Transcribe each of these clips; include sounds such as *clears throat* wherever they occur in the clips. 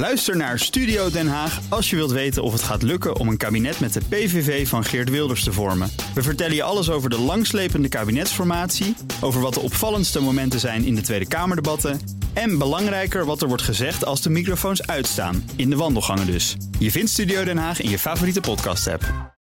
Luister naar Studio Den Haag als je wilt weten of het gaat lukken om een kabinet met de PVV van Geert Wilders te vormen. We vertellen je alles over de langslepende kabinetsformatie, over wat de opvallendste momenten zijn in de Tweede Kamerdebatten en belangrijker wat er wordt gezegd als de microfoons uitstaan, in de wandelgangen dus. Je vindt Studio Den Haag in je favoriete podcast-app.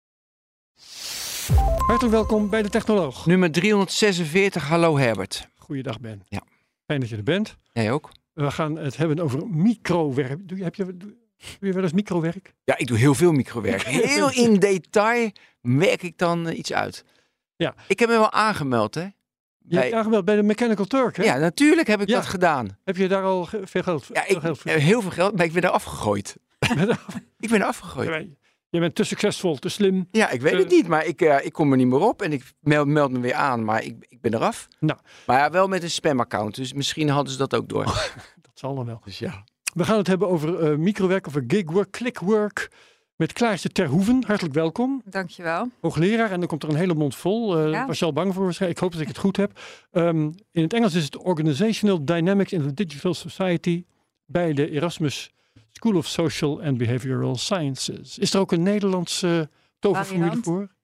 Hartelijk welkom bij de Technoloog. Nummer 346, hallo Herbert. Goeiedag Ben. Ja. Fijn dat je er bent. Jij ook? We gaan het hebben over microwerk. Doe je, heb je, doe, doe je wel eens microwerk? Ja, ik doe heel veel microwerk. *laughs* Heel in detail werk ik dan eh, iets uit. Ja. Ik heb me wel aangemeld, hè? Je Bij- hebt aangemeld bij de Mechanical Turk, hè? Ja, natuurlijk heb ik Ja. dat gedaan. Heb je daar al veel geld, Ja, veel ik voor? heel veel geld, maar ik ben er afgegooid. *laughs* Ik ben er afgegooid. Je bent te succesvol, te slim. Ja, ik weet Eh. het niet, maar ik, eh, ik kom er niet meer op en ik meld, meld me weer aan, maar ik, ik ben eraf. Nou. Maar ja, wel met een spamaccount, dus misschien hadden ze dat ook door. *laughs* Dat zal dan wel. Dus ja. We gaan het hebben over eh, microwerk, over gigwork, clickwork. Met Klaartje Terhoeven. Hartelijk welkom. Dankjewel. Hoogleraar. En dan komt er een hele mond vol. Eh Ja. Was je al bang voor waarschijnlijk? Ik hoop dat ik het goed heb. Ehm, in het Engels is het Organizational Dynamics in the Digital Society. Bij de Erasmus School of Social and Behavioral Sciences. Is er ook een Nederlandse toverformule Variant. voor?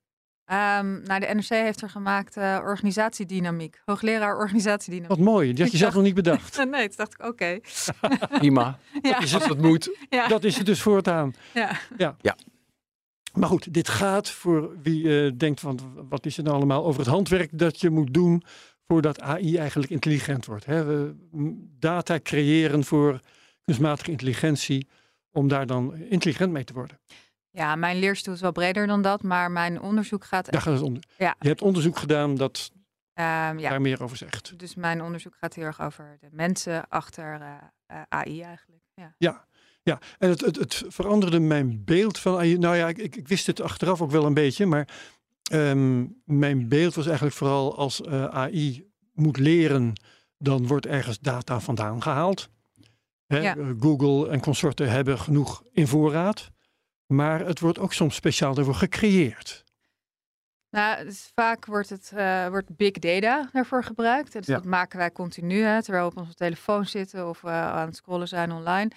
Ehm, nou, de NRC heeft er gemaakt eh, organisatiedynamiek. Hoogleraar organisatiedynamiek. Wat mooi. Die had je Ik zelf dacht- nog niet bedacht. *laughs* nee, toen dacht ik, oké. *laughs* Prima, Ja, als dat moet. ja, Dat is het dus voortaan. ja. Maar goed, dit gaat voor wie eh, denkt van wat is het nou allemaal over het handwerk dat je moet doen voordat AI eigenlijk intelligent wordt. Hè? We, data creëren voor kunstmatige intelligentie om daar dan intelligent mee te worden. ja, mijn leerstoel is wel breder dan dat, maar mijn onderzoek gaat... Daar gaat het om. Ja. Je hebt onderzoek gedaan dat ehm, ja, daar meer over zegt. dus mijn onderzoek gaat heel erg over de mensen achter eh, eh, AI eigenlijk. Ja. Ja, en het, het, het veranderde mijn beeld van AI. Nou ja, ik, ik, ik wist het achteraf ook wel een beetje, maar ehm, mijn beeld was eigenlijk vooral als eh, AI moet leren, dan wordt ergens data vandaan gehaald. Hè, Ja. Google en consorten hebben genoeg in voorraad, maar het wordt ook soms speciaal daarvoor gecreëerd. Nou, dus vaak wordt, het, eh, wordt big data daarvoor gebruikt. Dus Ja. dat maken wij continu, hè, terwijl we op onze telefoon zitten of we aan het scrollen zijn online.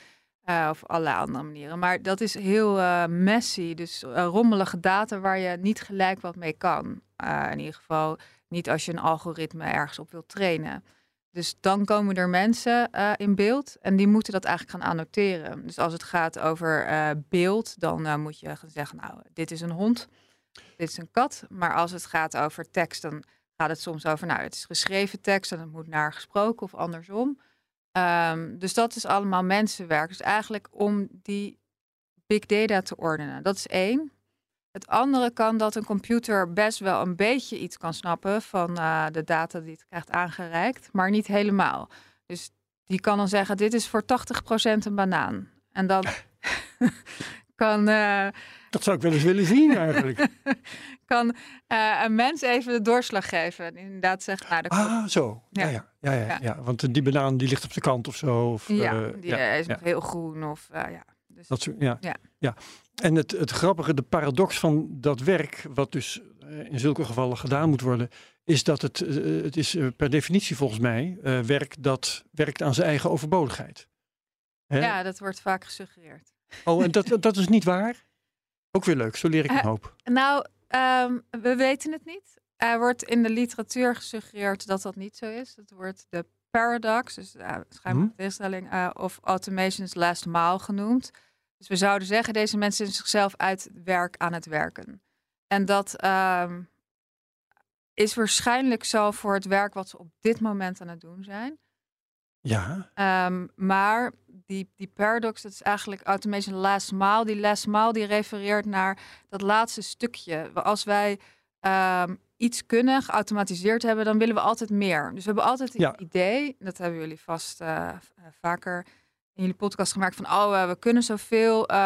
eh, of allerlei andere manieren. Maar dat is heel eh, messy. Dus rommelige data waar je niet gelijk wat mee kan. Eh, in ieder geval niet als je een algoritme ergens op wilt trainen. Dus dan komen er mensen eh, in beeld en die moeten dat eigenlijk gaan annoteren. Dus als het gaat over eh, beeld, dan eh, moet je gaan zeggen, nou, dit is een hond, dit is een kat. Maar als het gaat over tekst, dan gaat het soms over, nou, het is geschreven tekst en het moet naar gesproken of andersom. Ehm, dus dat is allemaal mensenwerk. Dus eigenlijk om die big data te ordenen. Dat is één. Het andere kan dat een computer best wel een beetje iets kan snappen van eh, de data die het krijgt aangereikt, maar niet helemaal. Dus die kan dan zeggen, dit is voor 80% een banaan. En dan *laughs* *laughs* kan, eh, Dat zou ik wel eens willen zien eigenlijk. *laughs* kan eh, een mens even de doorslag geven. En inderdaad zeggen, nou, ah, zo. Ja, Ja. ja, ja, ja. Want die banaan die ligt op de kant of zo. Of, ja, die ja, is nog heel groen of ja. Dus, Dat ja. Ja. ja. En het, het grappige, de paradox van dat werk, wat dus eh, in zulke gevallen gedaan moet worden, is dat het, eh, het is eh, per definitie volgens mij werk dat werkt aan zijn eigen overbodigheid. Hè? ja, dat wordt vaak gesuggereerd. Oh, en dat, *laughs* dat is niet waar? Ook weer leuk, zo leer ik een hoop. Nou, ehm, we weten het niet. Er wordt in de literatuur gesuggereerd dat dat niet zo is. Het wordt de paradox, dus uh, schijnbaar Mhm. tegenstelling, eh, of automation's last mile genoemd. Dus we zouden zeggen, deze mensen zijn zichzelf uit werk aan het werken. En dat ehm, is waarschijnlijk zo voor het werk wat ze op dit moment aan het doen zijn. Ja, Ehm, maar die, die paradox, dat is eigenlijk automation last mile. Die last mile die refereert naar dat laatste stukje. Als wij ehm, iets kunnen, geautomatiseerd hebben, dan willen we altijd meer. Dus we hebben altijd het Ja. idee, dat hebben jullie vast eh, eh, vaker in jullie podcast gemaakt, van oh, eh, we kunnen zoveel, eh,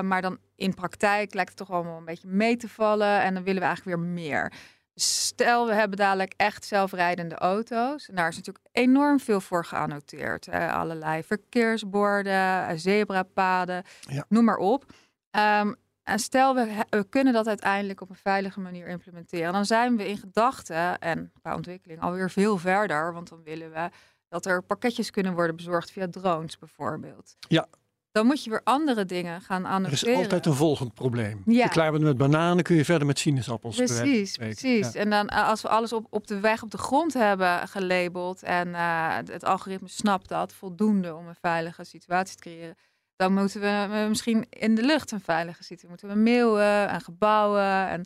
maar dan in praktijk lijkt het toch allemaal een beetje mee te vallen en dan willen we eigenlijk weer meer. Dus Stel, we hebben dadelijk echt zelfrijdende auto's. En daar is natuurlijk enorm veel voor geannoteerd. Hè? Allerlei verkeersborden, zebrapaden, Ja. noem maar op. Ehm, en stel, we, kunnen dat uiteindelijk op een veilige manier implementeren. Dan zijn we in gedachten en qua ontwikkeling alweer veel verder. Want dan willen we dat er pakketjes kunnen worden bezorgd via drones bijvoorbeeld. Ja. dan moet je weer andere dingen gaan Er annoteren. is altijd een volgend probleem. Ja. Je klaar bent met bananen, kun je verder met sinaasappels. Precies, precies. Ja. En dan eh, als we alles op, op de weg op de grond hebben gelabeld en eh, het algoritme snapt dat voldoende om een veilige situatie te creëren, dan moeten we misschien in de lucht een veilige situatie. Moeten we meeuwen en gebouwen en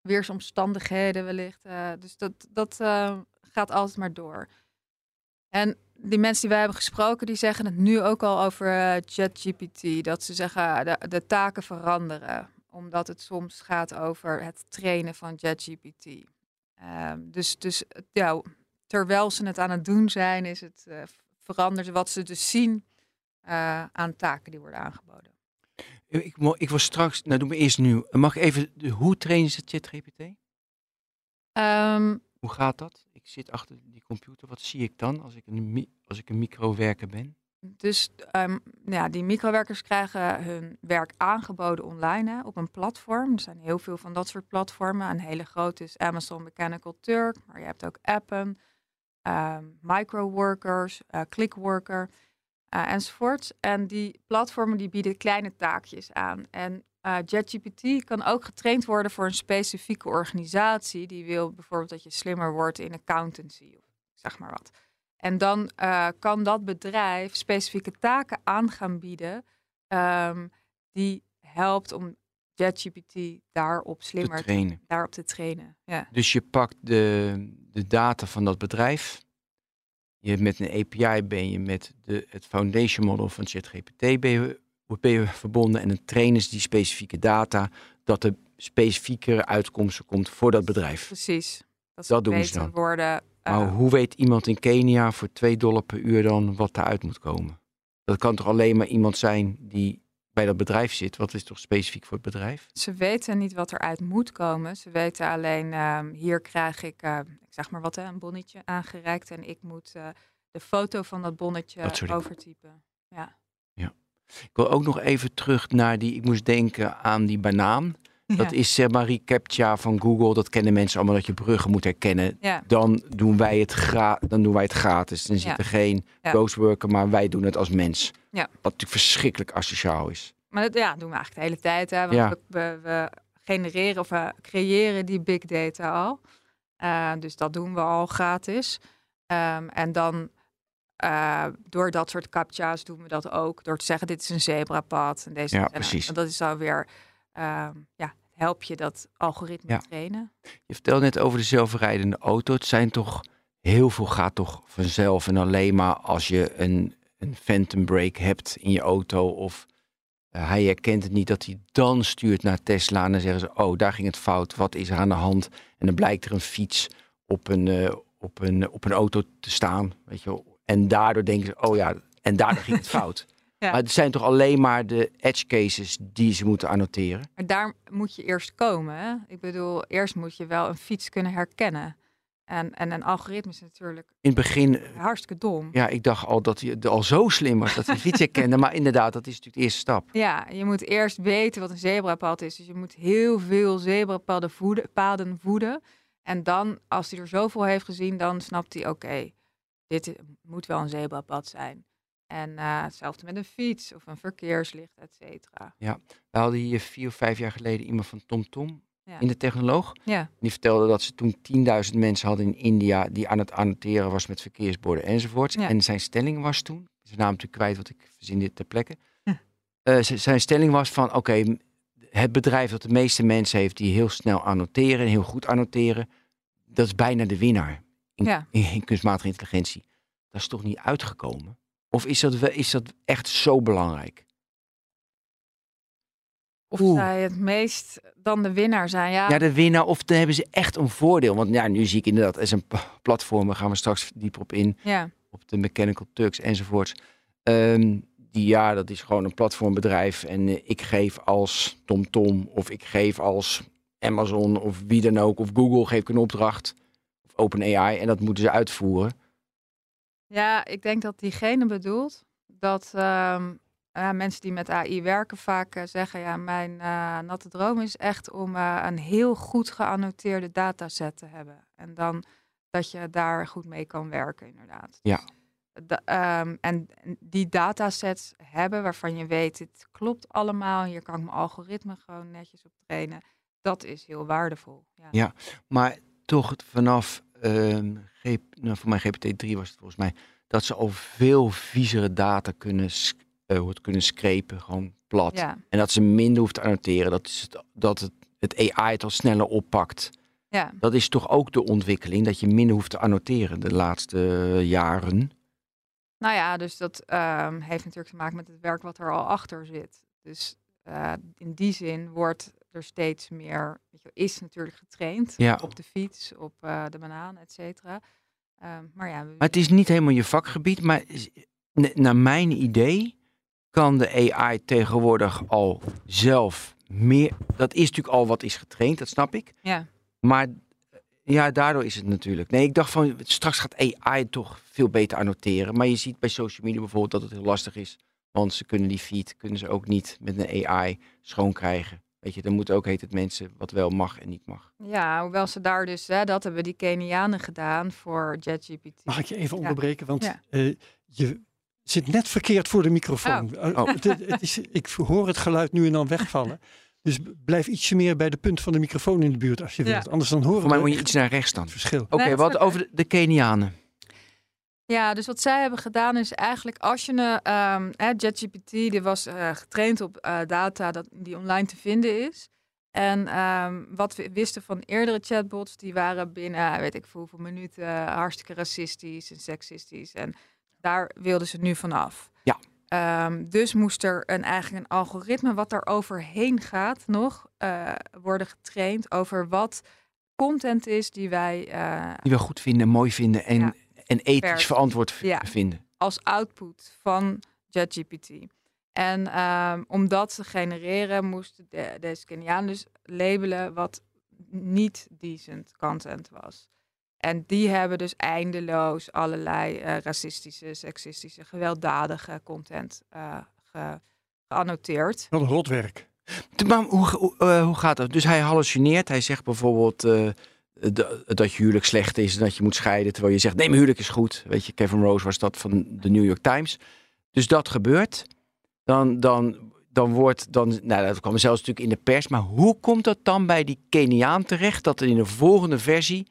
weersomstandigheden wellicht. eh, dus dat, dat eh, gaat altijd maar door. En die mensen die wij hebben gesproken, die zeggen het nu ook al over eh, ChatGPT. Dat ze zeggen de, de taken veranderen. Omdat het soms gaat over het trainen van ChatGPT. Ehm, dus, dus ja, terwijl ze het aan het doen zijn, is het veranderd wat ze dus zien eh, aan taken die worden aangeboden. Ik, ik was straks, nou doe me eerst nu. Mag ik even, hoe trainen ze ChatGPT? Ehm, Hoe gaat dat? Ik zit achter die computer. Wat zie ik dan als ik een, als ik een microwerker ben? Dus ehm, ja, die microwerkers krijgen hun werk aangeboden online hè, op een platform. Er zijn heel veel van dat soort platformen. Een hele grote is Amazon Mechanical Turk, maar je hebt ook Appen, ehm Microworkers, eh Clickworker eh, enzovoort. En die platformen die bieden kleine taakjes aan. En eh JetGPT kan ook getraind worden voor een specifieke organisatie die wil bijvoorbeeld dat je slimmer wordt in accountancy of zeg maar wat. En dan eh, kan dat bedrijf specifieke taken aan gaan bieden ehm, die helpt om JetGPT daarop slimmer te, trainen. daarop te trainen. Ja. Dus je pakt de, de data van dat bedrijf. Je hebt met een API ben je met de, het foundation model van ChatGPT ben je, ben je verbonden. En dan trainen ze die specifieke data dat er specifiekere uitkomsten komt voor dat bedrijf. Precies. Dat, Dat doen ze dan. worden. eh, Maar hoe weet iemand in Kenia voor 2 dollar per uur dan wat daaruit moet komen? Dat kan toch alleen maar iemand zijn die bij dat bedrijf zit? Wat is toch specifiek voor het bedrijf? Ze weten niet wat eruit moet komen. Ze weten alleen, ehm, hier krijg ik, eh, ik zeg maar wat, hè, een bonnetje aangereikt. En ik moet eh, de foto van dat bonnetje overtypen. Ja. Ik wil ook nog even terug naar die, ik moest denken aan die banaan. Dat is zeg maar reCAPTCHA van Google. Dat kennen mensen allemaal dat je bruggen moet herkennen. Ja. Dan doen wij het, gra dan doen wij het gratis. Dan zit er geen ghostworker, maar wij doen het als mens. Wat natuurlijk verschrikkelijk asociaal is. Maar dat ja, doen we eigenlijk de hele tijd. Hè? Want we, we, we genereren of we creëren die big data al. Eh, dus dat doen we al gratis. Ehm, en dan eh, door dat soort captcha's doen we dat ook. Door te zeggen, dit is een zebrapad. En deze Ja, en- precies. En dat is dan weer, ehm, ja, help je dat algoritme Ja. trainen. Je vertelde net over de zelfrijdende auto. Het zijn toch, heel veel gaat toch vanzelf. En alleen maar als je een, een phantom brake hebt in je auto of eh, hij herkent het niet dat hij dan stuurt naar Tesla en dan zeggen ze, oh daar ging het fout, wat is er aan de hand? En dan blijkt er een fiets op een, eh, op een, op een auto te staan, weet je wel. En daardoor denken ze, oh ja, en daardoor ging het *laughs* fout. Ja. Maar het zijn toch alleen maar de edge cases die ze moeten annoteren? Maar daar moet je eerst komen. Hè? Ik bedoel, eerst moet je wel een fiets kunnen herkennen. En, en een algoritme is natuurlijk In het begin hartstikke dom. Ja, ik dacht al dat hij al zo slim was dat hij fiets herkende. Maar inderdaad, dat is natuurlijk de eerste stap. Ja, je moet eerst weten wat een zebrapad is. Dus je moet heel veel zebrapaden voeden, paden voeden. En dan, als hij er zoveel heeft gezien, dan snapt hij, oké, dit moet wel een zebrapad zijn. En eh, hetzelfde met een fiets of een verkeerslicht, et cetera. We hadden hier vier of vijf jaar geleden iemand van TomTom Ja. in de technoloog. Ja, Die vertelde dat ze toen 10.000 mensen hadden in India die aan het annoteren was met verkeersborden enzovoorts. Ja. En zijn stelling was toen, zijn naam natuurlijk kwijt, want ik verzin dit ter plekke. Eh, zijn stelling was van, oké, het bedrijf dat de meeste mensen heeft die heel snel annoteren en heel goed annoteren, dat is bijna de winnaar in, Ja. in, in kunstmatige intelligentie. Dat is toch niet uitgekomen? Of is dat, is dat echt zo belangrijk? of Oeh. zij het meest dan de winnaar zijn. Ja, Ja, de winnaar, of dan hebben ze echt een voordeel. Want ja, nu zie ik inderdaad, er is een platform, daar gaan we straks dieper op in, ja. op de Mechanical Turks enzovoorts. Ehm, die ja, dat is gewoon een platformbedrijf. En eh, ik geef als TomTom of ik geef als Amazon of wie dan ook, of Google geef ik een opdracht. Of OpenAI en dat moeten ze uitvoeren. Ja, ik denk dat diegene bedoelt dat ehm, ja, mensen die met AI werken vaak eh, zeggen, ja, mijn eh, natte droom is echt om eh, een heel goed geannoteerde dataset te hebben. En dan dat je daar goed mee kan werken, inderdaad. Ja. Da- ehm, en die datasets hebben waarvan je weet, dit klopt allemaal. Hier kan ik mijn algoritme gewoon netjes op trainen. Dat is heel waardevol. Ja. Ja. Maar toch vanaf, G, nou, voor mij GPT-3 was het volgens mij, dat ze al veel viezere data kunnen, eh, kunnen screpen, gewoon plat. Ja. En dat ze minder hoeft te annoteren, dat, is het, dat het, het AI het al sneller oppakt. ja. Dat is toch ook de ontwikkeling, dat je minder hoeft te annoteren de laatste jaren. Nou ja, dus dat ehm, heeft natuurlijk te maken met het werk wat er al achter zit. Dus eh, in die zin wordt er steeds meer, weet je, is natuurlijk getraind Ja. op de fiets, op eh, de banaan, et cetera. Ehm, maar ja, we- Maar het is niet helemaal je vakgebied, maar naar mijn idee kan de AI tegenwoordig al zelf meer. Dat is natuurlijk al wat is getraind, dat snap ik. ja. Maar eh, ja, daardoor is het natuurlijk. Nee, ik dacht van straks gaat AI toch veel beter annoteren. Maar je ziet bij social media bijvoorbeeld dat het heel lastig is. Want ze kunnen die feed kunnen ze ook niet met een AI schoon krijgen. Weet je, dan moeten ook heet het mensen wat wel mag en niet mag. ja, hoewel ze daar dus, hè, dat hebben die Kenianen gedaan voor JetGPT. Mag ik je even Ja. onderbreken? Want Ja. eh, je zit net verkeerd voor de microfoon. Eh, Oh. het- het is, ik hoor het geluid nu en dan wegvallen. *laughs* Dus blijf ietsje meer bij de punt van de microfoon in de buurt als je Ja. wilt. Anders dan horen Voor mij we moet je iets naar rechts het verschil. Oké, wat over de, de Kenianen? Ja, dus wat zij hebben gedaan is eigenlijk als je een hè, JetGPT, die was eh, getraind op eh, data dat, die online te vinden is. En ehm, wat we wisten van eerdere chatbots, die waren binnen, eh, weet ik veel hoeveel minuten, eh, hartstikke racistisch en seksistisch. En daar wilden ze nu vanaf. Ja. Ehm, dus moest er een, eigenlijk een algoritme wat daar overheen gaat nog eh, worden getraind over wat content is die wij eh, Die we goed vinden, mooi vinden en, Ja. En ethisch Werkt. verantwoord Ja. vinden. als output van JetGPT. En ehm, om dat te genereren moesten de, deze Kenianen dus labelen wat niet decent content was. En die hebben dus eindeloos allerlei eh, racistische, seksistische, gewelddadige content eh, ge- geannoteerd. Wat een rotwerk. De- Maar hoe, hoe, eh, hoe gaat dat? Dus hij hallucineert. Hij zegt bijvoorbeeld eh, de- dat je huwelijk slecht is en dat je moet scheiden. Terwijl je zegt, nee, mijn huwelijk is goed. Weet je, Kevin Rose was dat van de New York Times. Dus dat gebeurt. Dan, dan, dan wordt, dan, nou dat kwam zelfs natuurlijk in de pers. Maar hoe komt dat dan bij die Keniaan terecht dat er in de volgende versie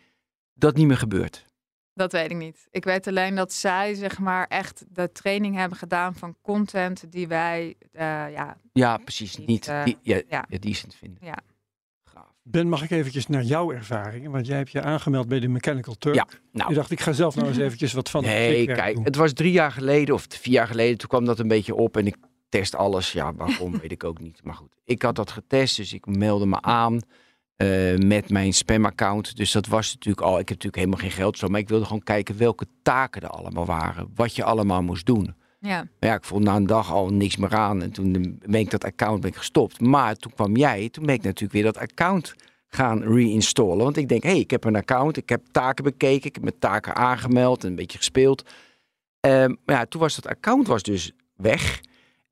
dat niet meer gebeurt? Dat weet ik niet. Ik weet alleen dat zij zeg maar echt de training hebben gedaan van content die wij eh, ja, Ja, precies. Niet, Niet, eh, die, ja, ja. vinden. Ja. Ben, mag ik eventjes naar jouw ervaringen? Want jij hebt je aangemeld bij de Mechanical Turk. Ja, nou. Je dacht, ik ga zelf nou eens *laughs* eventjes wat van het Nee, kijk, doen. het was drie jaar geleden of vier jaar geleden. Toen kwam dat een beetje op en ik test alles. Ja, waarom *laughs* weet ik ook niet. Maar goed, ik had dat getest, dus ik meldde me aan eh, met mijn spamaccount. Dus dat was natuurlijk al. Ik heb natuurlijk helemaal geen geld zo, maar ik wilde gewoon kijken welke taken er allemaal waren. Wat je allemaal moest doen. Ja, Maar ja, ik vond na een dag al niks meer aan. En toen ben ik dat account ben ik gestopt. Maar toen kwam jij, toen ben ik natuurlijk weer dat account gaan reinstallen. Want ik denk, hé, hey, ik heb een account, ik heb taken bekeken, ik heb mijn taken aangemeld en een beetje gespeeld. Ehm, maar ja, toen was dat account was dus weg.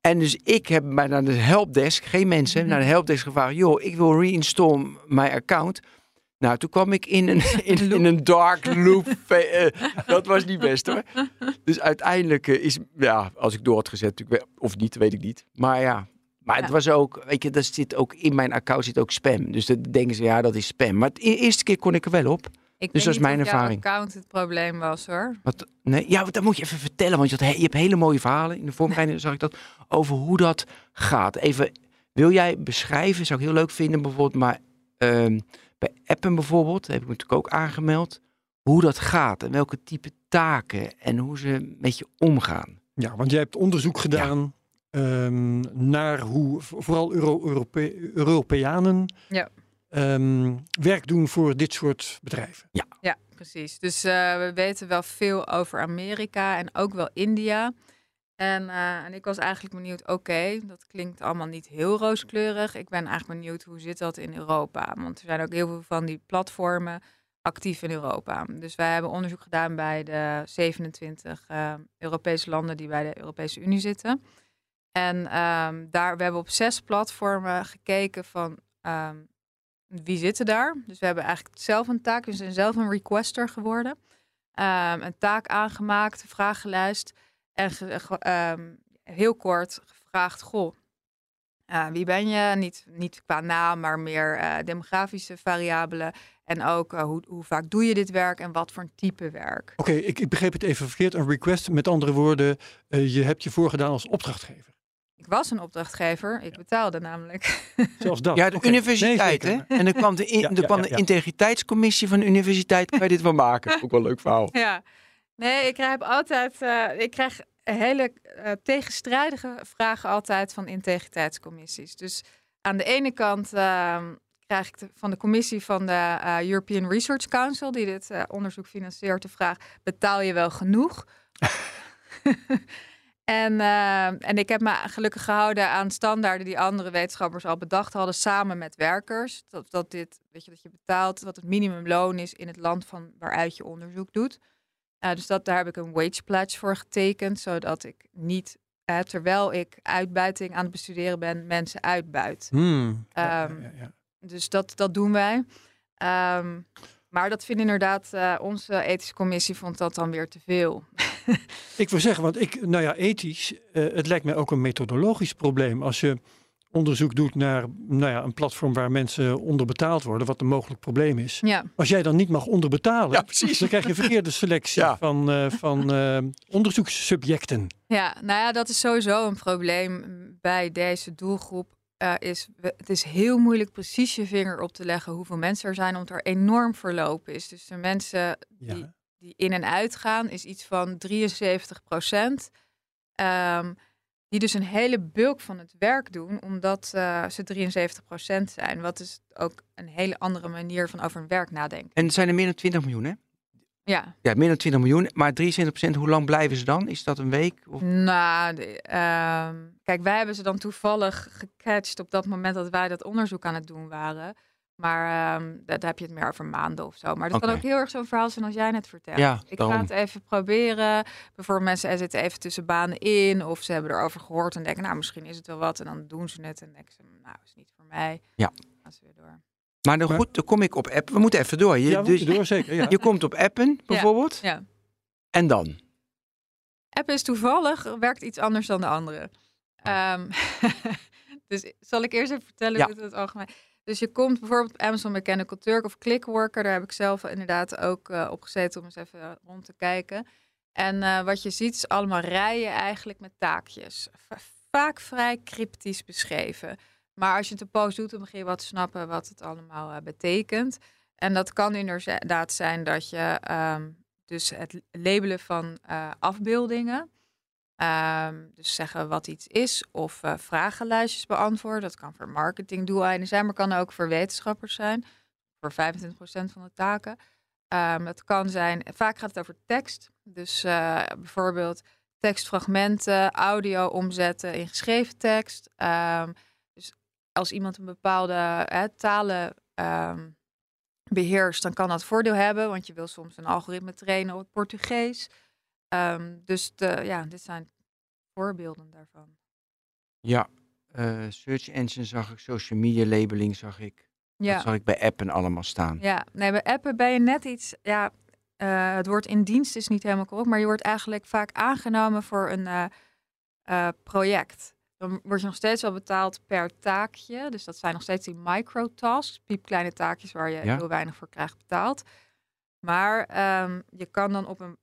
En dus ik heb mij naar de helpdesk, geen mensen, naar de helpdesk gevraagd, joh, ik wil reinstall mijn account. Nou, toen kwam ik in een, *laughs* in, in een dark loop. *laughs* Eh, dat was niet best hoor. Dus uiteindelijk eh, is, ja, als ik door had gezet, of niet, weet ik niet. Maar ja, maar het Ja. was ook, weet je, dat zit ook in mijn account zit ook spam. Dus dan denken ze, ja, dat is spam. Maar de eerste keer kon ik er wel op. ik Dus dat is mijn of jouw ervaring. account het probleem was hoor. Wat, nee, ja, dat moet je even vertellen, want je, had, je hebt hele mooie verhalen. In de voorbereiding *laughs* zag ik dat, over hoe dat gaat. Even, wil jij beschrijven, zou ik heel leuk vinden bijvoorbeeld, maar ehm, bij appen bijvoorbeeld, heb ik me natuurlijk ook aangemeld, hoe dat gaat en welke type taken en hoe ze met je omgaan. Ja, want jij hebt onderzoek gedaan ehm, naar hoe vo- vooral Euro Europe- Europeanen Ja. ehm, werk doen voor dit soort bedrijven. Ja, precies. Dus eh, we weten wel veel over Amerika en ook wel India. En, eh, en ik was eigenlijk benieuwd, oké, dat klinkt allemaal niet heel rooskleurig. Ik ben eigenlijk benieuwd, hoe zit dat in Europa? Want er zijn ook heel veel van die platformen actief in Europa. Dus wij hebben onderzoek gedaan bij de 27 eh, Europese landen die bij de Europese Unie zitten. En ehm, daar, we hebben op zes platformen gekeken van ehm, wie zitten daar. Dus we hebben eigenlijk zelf een taak, we zijn zelf een requester geworden. ehm, een taak aangemaakt, een vragenlijst. En ge- ge- ehm, heel kort gevraagd, goh, eh, wie ben je? Niet, niet qua naam, maar meer eh, demografische variabelen. En ook eh, hoe, hoe vaak doe je dit werk en wat voor een type werk. Oké, ik, ik begreep het even verkeerd. Een request, met andere woorden, eh, je hebt je voorgedaan als opdrachtgever. Ik was een opdrachtgever, ik betaalde namelijk. *laughs* Zelfs dat. Ja, de universiteit, Nee, hè? En dan kwam de, in- Ja, er ja, kwam ja, de integriteitscommissie van de universiteit. Kan je dit wel maken? Ook wel een leuk verhaal. *laughs* Ja, nee, ik krijg altijd, eh, ik krijg hele eh, tegenstrijdige vragen altijd van integriteitscommissies. Dus aan de ene kant ehm, krijg ik de- van de commissie van de eh, European Research Council, die dit onderzoek financiert, de vraag: betaal je wel genoeg? *laughs* en, en ik heb me gelukkig gehouden aan standaarden die andere wetenschappers al bedacht hadden, samen met werkers. Dat, dat dit, weet je, dat je betaalt wat het minimumloon is in het land van waaruit je onderzoek doet. Uh, dus dat, daar heb ik een wage pledge voor getekend, zodat ik niet, uh, terwijl ik uitbuiting aan het bestuderen ben, mensen uitbuit. Hmm. Ja, Ehm, ja, ja. Dus dat, dat doen wij. Um, maar dat vindt inderdaad, uh, onze ethische commissie vond dat dan weer te veel. *laughs* ik wil zeggen, want ik, nou ja, ethisch, het lijkt mij ook een methodologisch probleem. Als je onderzoek doet naar nou ja, een platform waar mensen onderbetaald worden, wat een mogelijk probleem is. Ja. Als jij dan niet mag onderbetalen, ja, precies. dan krijg je een verkeerde selectie *laughs* ja. van, uh, van uh, onderzoekssubjecten. Ja, nou ja, dat is sowieso een probleem bij deze doelgroep. Uh, is, het is heel moeilijk precies je vinger op te leggen hoeveel mensen er zijn, omdat er enorm verloop is. Dus de mensen die, ja. die in en uit gaan, is iets van 73 procent. Um, die dus een hele bulk van het werk doen, omdat uh, ze 73 procent zijn. Wat is ook een hele andere manier van over hun werk nadenken. En het zijn er meer dan 20 miljoen, hè? Ja. Ja, meer dan 20 miljoen. Maar 73 procent, hoe lang blijven ze dan? Is dat een week? Of? Nou, de, um, kijk, wij hebben ze dan toevallig gecatcht op dat moment dat wij dat onderzoek aan het doen waren. Maar um, daar heb je het meer over maanden of zo. Maar dat okay. kan ook heel erg zo'n verhaal zijn als jij net vertelt. Ja, ik daarom. ga het even proberen. Bijvoorbeeld mensen er zitten even tussen banen in. Of ze hebben erover gehoord en denken, nou, misschien is het wel wat. En dan doen ze het en denken ze, nou, is niet voor mij. Ja. Gaan ze weer door. Maar dan, goed, dan kom ik op app. We moeten even door. Je, ja, dus, door, zeker. Ja. *laughs* Je komt op appen, bijvoorbeeld. Ja. ja. En dan? App is toevallig, werkt iets anders dan de andere. Oh. Um, *laughs* dus zal ik eerst even vertellen ja. hoe het algemeen... Dus je komt bijvoorbeeld op Amazon Mechanical Turk of Clickworker. Daar heb ik zelf inderdaad ook uh, op gezeten om eens even rond te kijken. En uh, wat je ziet is allemaal rijen eigenlijk met taakjes. Vaak vrij cryptisch beschreven. Maar als je het een post doet, dan begin je wat te snappen wat het allemaal uh, betekent. En dat kan inderdaad zijn dat je um, dus het labelen van afbeeldingen. Um, dus zeggen wat iets is of vragenlijstjes beantwoorden. Dat kan voor marketingdoeleinden zijn, maar kan ook voor wetenschappers zijn. Voor 25% van de taken. Um, het kan zijn, vaak gaat het over tekst. Dus uh, bijvoorbeeld tekstfragmenten, audio omzetten in geschreven tekst. Um, dus als iemand een bepaalde hè, talen beheerst, dan kan dat voordeel hebben. Want je wil soms een algoritme trainen op Portugees. Um, dus de, ja, dit zijn voorbeelden daarvan. Ja, uh, search engine zag ik, social media labeling zag ik. Ja. Dat zag ik bij appen allemaal staan. Ja, nee, bij appen ben je net iets, ja, uh, het woord in dienst is niet helemaal correct, maar je wordt eigenlijk vaak aangenomen voor een uh, uh, project. Dan word je nog steeds wel betaald per taakje. Dus dat zijn nog steeds die microtasks, piepkleine taakjes waar je ja. heel weinig voor krijgt betaald. Maar um, je kan dan op een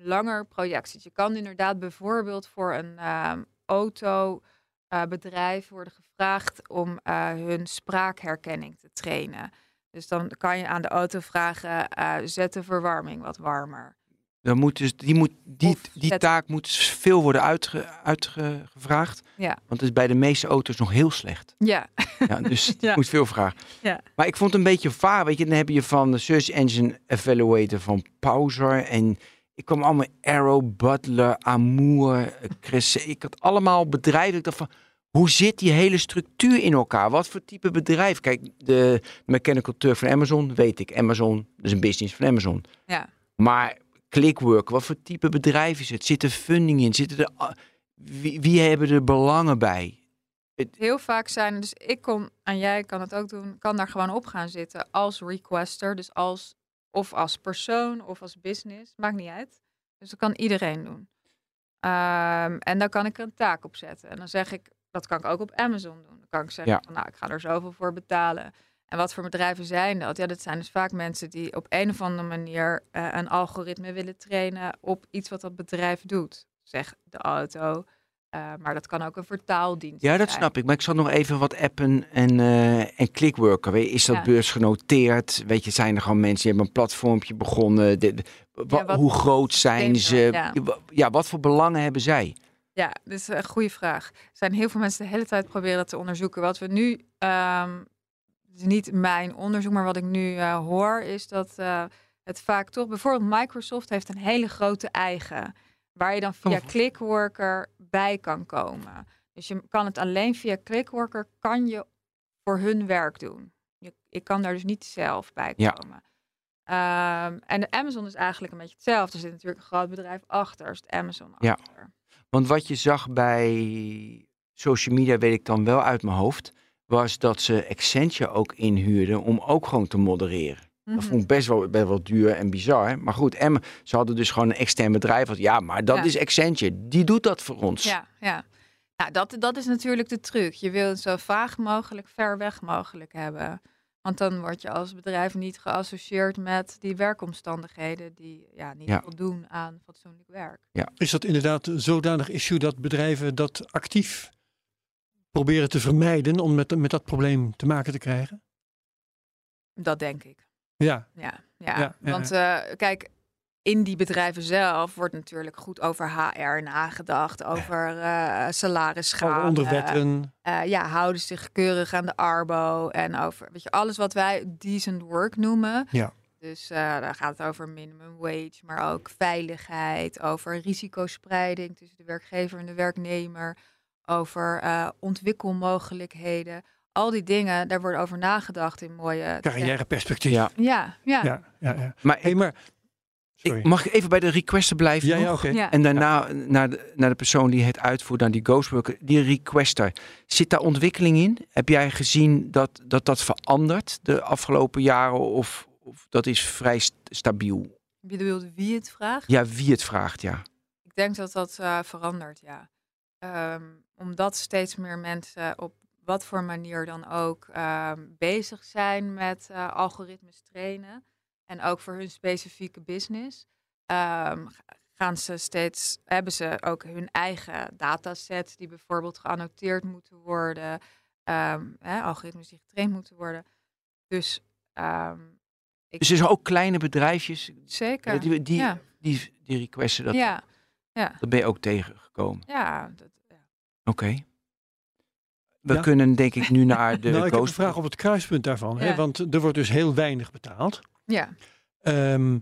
langer project zitten. Je kan inderdaad bijvoorbeeld voor een um, autobedrijf uh, worden gevraagd om uh, hun spraakherkenning te trainen. Dus dan kan je aan de auto vragen, uh, zet de verwarming wat warmer. Dan moet dus, die, moet, die, die zet... taak moet veel worden uitge, uitgevraagd. Ja. Want het is bij de meeste auto's nog heel slecht. Ja. ja dus *laughs* ja. moet veel vragen. Ja. Maar ik vond het een beetje vaag. Weet je, dan heb je van de Search Engine Evaluator van Pauser. En ik kwam allemaal Arrow, Butler, Amour, Chris. Ik had allemaal bedrijven. Ik dacht van, hoe zit die hele structuur in elkaar? Wat voor type bedrijf? Kijk, de Mechanical Turk van Amazon, weet ik. Amazon, is een business van Amazon. Ja. Maar Clickwork, wat voor type bedrijf is het? Zit er funding in? Zitten er, wie, wie hebben er belangen bij? Heel vaak zijn, dus ik kon, en jij kan het ook doen, kan daar gewoon op gaan zitten als requester, dus als of als persoon of als business, maakt niet uit. Dus dat kan iedereen doen. Ehm, en dan kan ik er een taak op zetten. En dan zeg ik, dat kan ik ook op Amazon doen. Dan kan ik zeggen, Ja. van, nou, ik ga er zoveel voor betalen. En wat voor bedrijven zijn dat? Ja, dat zijn dus vaak mensen die op een of andere manier eh, een algoritme willen trainen op iets wat dat bedrijf doet. Zeg de auto, eh, maar dat kan ook een vertaaldienst Ja, dat zijn. snap ik. Maar ik zat nog even wat appen en, eh en je, Is dat Ja. beursgenoteerd? Weet je, zijn er gewoon mensen die hebben een platformpje begonnen? De, de- wa- Ja, wat- hoe groot zijn ze? ja. Wa- ja, wat voor belangen hebben zij? Ja, dit is een goede vraag. Er zijn heel veel mensen de hele tijd proberen dat te onderzoeken. Wat we nu, ehm, het is niet mijn onderzoek, maar wat ik nu eh, hoor, is dat het vaak toch, bijvoorbeeld Microsoft heeft een hele grote eigen, waar je dan via Oh. Clickworker bij kan komen. Dus je kan het alleen via Clickworker, kan je voor hun werk doen. Je, ik kan daar dus niet zelf bij Ja. komen. Ehm, en de Amazon is eigenlijk een beetje hetzelfde. Er zit natuurlijk een groot bedrijf achter, er zit Amazon Ja. achter. Want wat je zag bij social media, weet ik dan wel uit mijn hoofd, was dat ze Accenture ook inhuurden om ook gewoon te modereren. Dat Mhm. vond ik best wel, best wel duur en bizar. Maar goed, en ze hadden dus gewoon een extern bedrijf. Wat, ja, maar dat Ja. is Accenture. Die doet dat voor ons. Ja, ja. Nou, dat, dat is natuurlijk de truc. Je wil het zo vaag mogelijk, ver weg mogelijk hebben. Want dan word je als bedrijf niet geassocieerd met die werkomstandigheden die ja, niet Ja. voldoen aan fatsoenlijk werk. Is dat inderdaad een zodanig issue dat bedrijven dat actief proberen te vermijden om met, met dat probleem te maken te krijgen? Dat denk ik. Ja, Ja, ja. Ja, ja, want eh, kijk, in die bedrijven zelf wordt natuurlijk goed over HR nagedacht, over eh alle salarisschade. onderwetten. Eh, ja, houden zich keurig aan de arbo en over weet je, alles wat wij decent work noemen. Ja. Dus eh daar gaat het over minimum wage, maar ook veiligheid, over risicospreiding tussen de werkgever en de werknemer, over eh, ontwikkelmogelijkheden. Al die dingen, daar wordt over nagedacht in mooie. Carrièreperspectief. Ja. Ja, ja. ja, ja. ja. Maar Hey, maar... ik, mag ik even bij de requester blijven Ja, ja, oké. Ja. En daarna naar, de, naar de persoon die het uitvoert, naar die ghostworker, die requester. Zit daar ontwikkeling in? Heb jij gezien dat dat, dat verandert de afgelopen jaren of, of dat is vrij st- stabiel? Je bedoelt wie het vraagt? Ja, wie het vraagt, ja. Ik denk dat dat eh, verandert, ja. Ehm, omdat steeds meer mensen op wat voor manier dan ook ehm, bezig zijn met eh, algoritmes trainen. En ook voor hun specifieke business. ehm, ga- gaan ze steeds, hebben ze ook hun eigen datasets die bijvoorbeeld geannoteerd moeten worden. ehm, hè, algoritmes die getraind moeten worden. Dus ik, Dus er zijn ook kleine bedrijfjes zeker. die, die, ja, die, die requesten. Dat, ja, ja, dat ben je ook tegengekomen. ja, dat, ja. Oké. We Ja. kunnen denk ik nu naar *laughs* de nou, ik heb een vraag op het kruispunt daarvan. Hè? Want er wordt dus heel weinig betaald. ja. Ehm,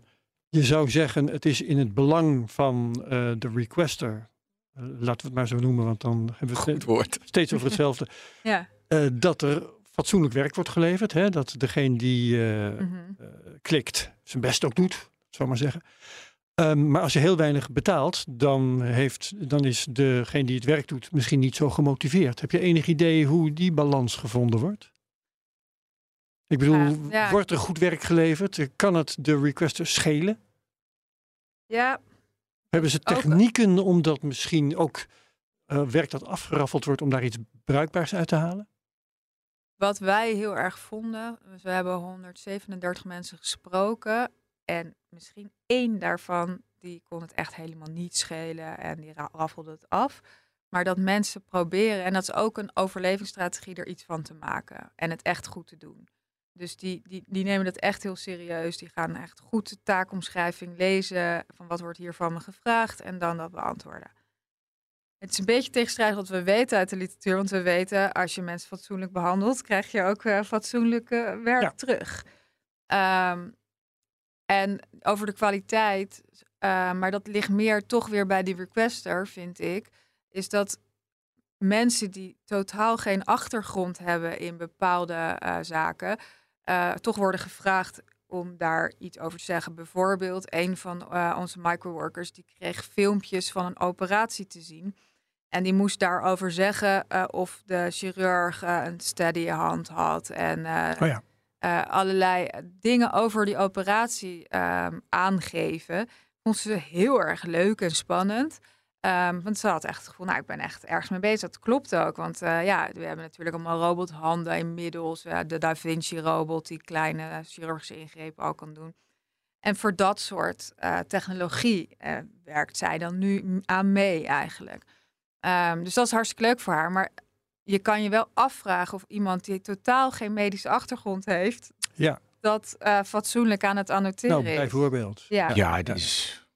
je zou zeggen, het is in het belang van eh, de requester, eh, laten we het maar zo noemen, want dan hebben we het woord. *laughs* steeds over hetzelfde, ja. eh, dat er fatsoenlijk werk wordt geleverd. Hè? Dat degene die eh, mhm. eh, klikt zijn best ook doet, zou ik maar zeggen. Ehm, maar als je heel weinig betaalt, dan, heeft, dan is degene die het werk doet misschien niet zo gemotiveerd. Heb je enig idee hoe die balans gevonden wordt? Ik bedoel, Ja, ja. wordt er goed werk geleverd? Kan het de requester schelen? Ja, Hebben ze technieken om dat misschien ook eh, werk dat afgeraffeld wordt om daar iets bruikbaars uit te halen? wat wij heel erg vonden, dus we hebben 137 mensen gesproken en misschien één daarvan die kon het echt helemaal niet schelen en die ra- raffelde het af. Maar dat mensen proberen, en dat is ook een overlevingsstrategie, er iets van te maken en het echt goed te doen. Dus die, die, die nemen dat echt heel serieus. Die gaan echt goed de taakomschrijving lezen van wat wordt hier van me gevraagd en dan dat beantwoorden. Het is een beetje tegenstrijdig wat we weten uit de literatuur. Want we weten, als je mensen fatsoenlijk behandelt, krijg je ook eh, fatsoenlijk eh, werk Ja. terug. Ehm, en over de kwaliteit, eh, maar dat ligt meer toch weer bij die requester, vind ik, is dat mensen die totaal geen achtergrond hebben in bepaalde eh, zaken, eh, toch worden gevraagd om daar iets over te zeggen. Bijvoorbeeld, een van onze microworkers die kreeg filmpjes van een operatie te zien. En die moest daarover zeggen of de chirurg een steady hand had. En Oh ja. Eh, allerlei dingen over die operatie ehm, aangeven. Vond ze heel erg leuk en spannend. Ehm, want ze had echt het gevoel, nou, ik ben echt ergens mee bezig. Dat klopt ook, want eh, ja, we hebben natuurlijk allemaal robothanden inmiddels. De Da Vinci-robot die kleine chirurgische ingrepen ook kan doen. En voor dat soort technologie werkt zij dan nu aan mee eigenlijk. Um, dus dat is hartstikke leuk voor haar. Maar je kan je wel afvragen of iemand die totaal geen medische achtergrond heeft, ja. dat fatsoenlijk aan het annoteren nou, bijvoorbeeld. is. Ja, Ja, die is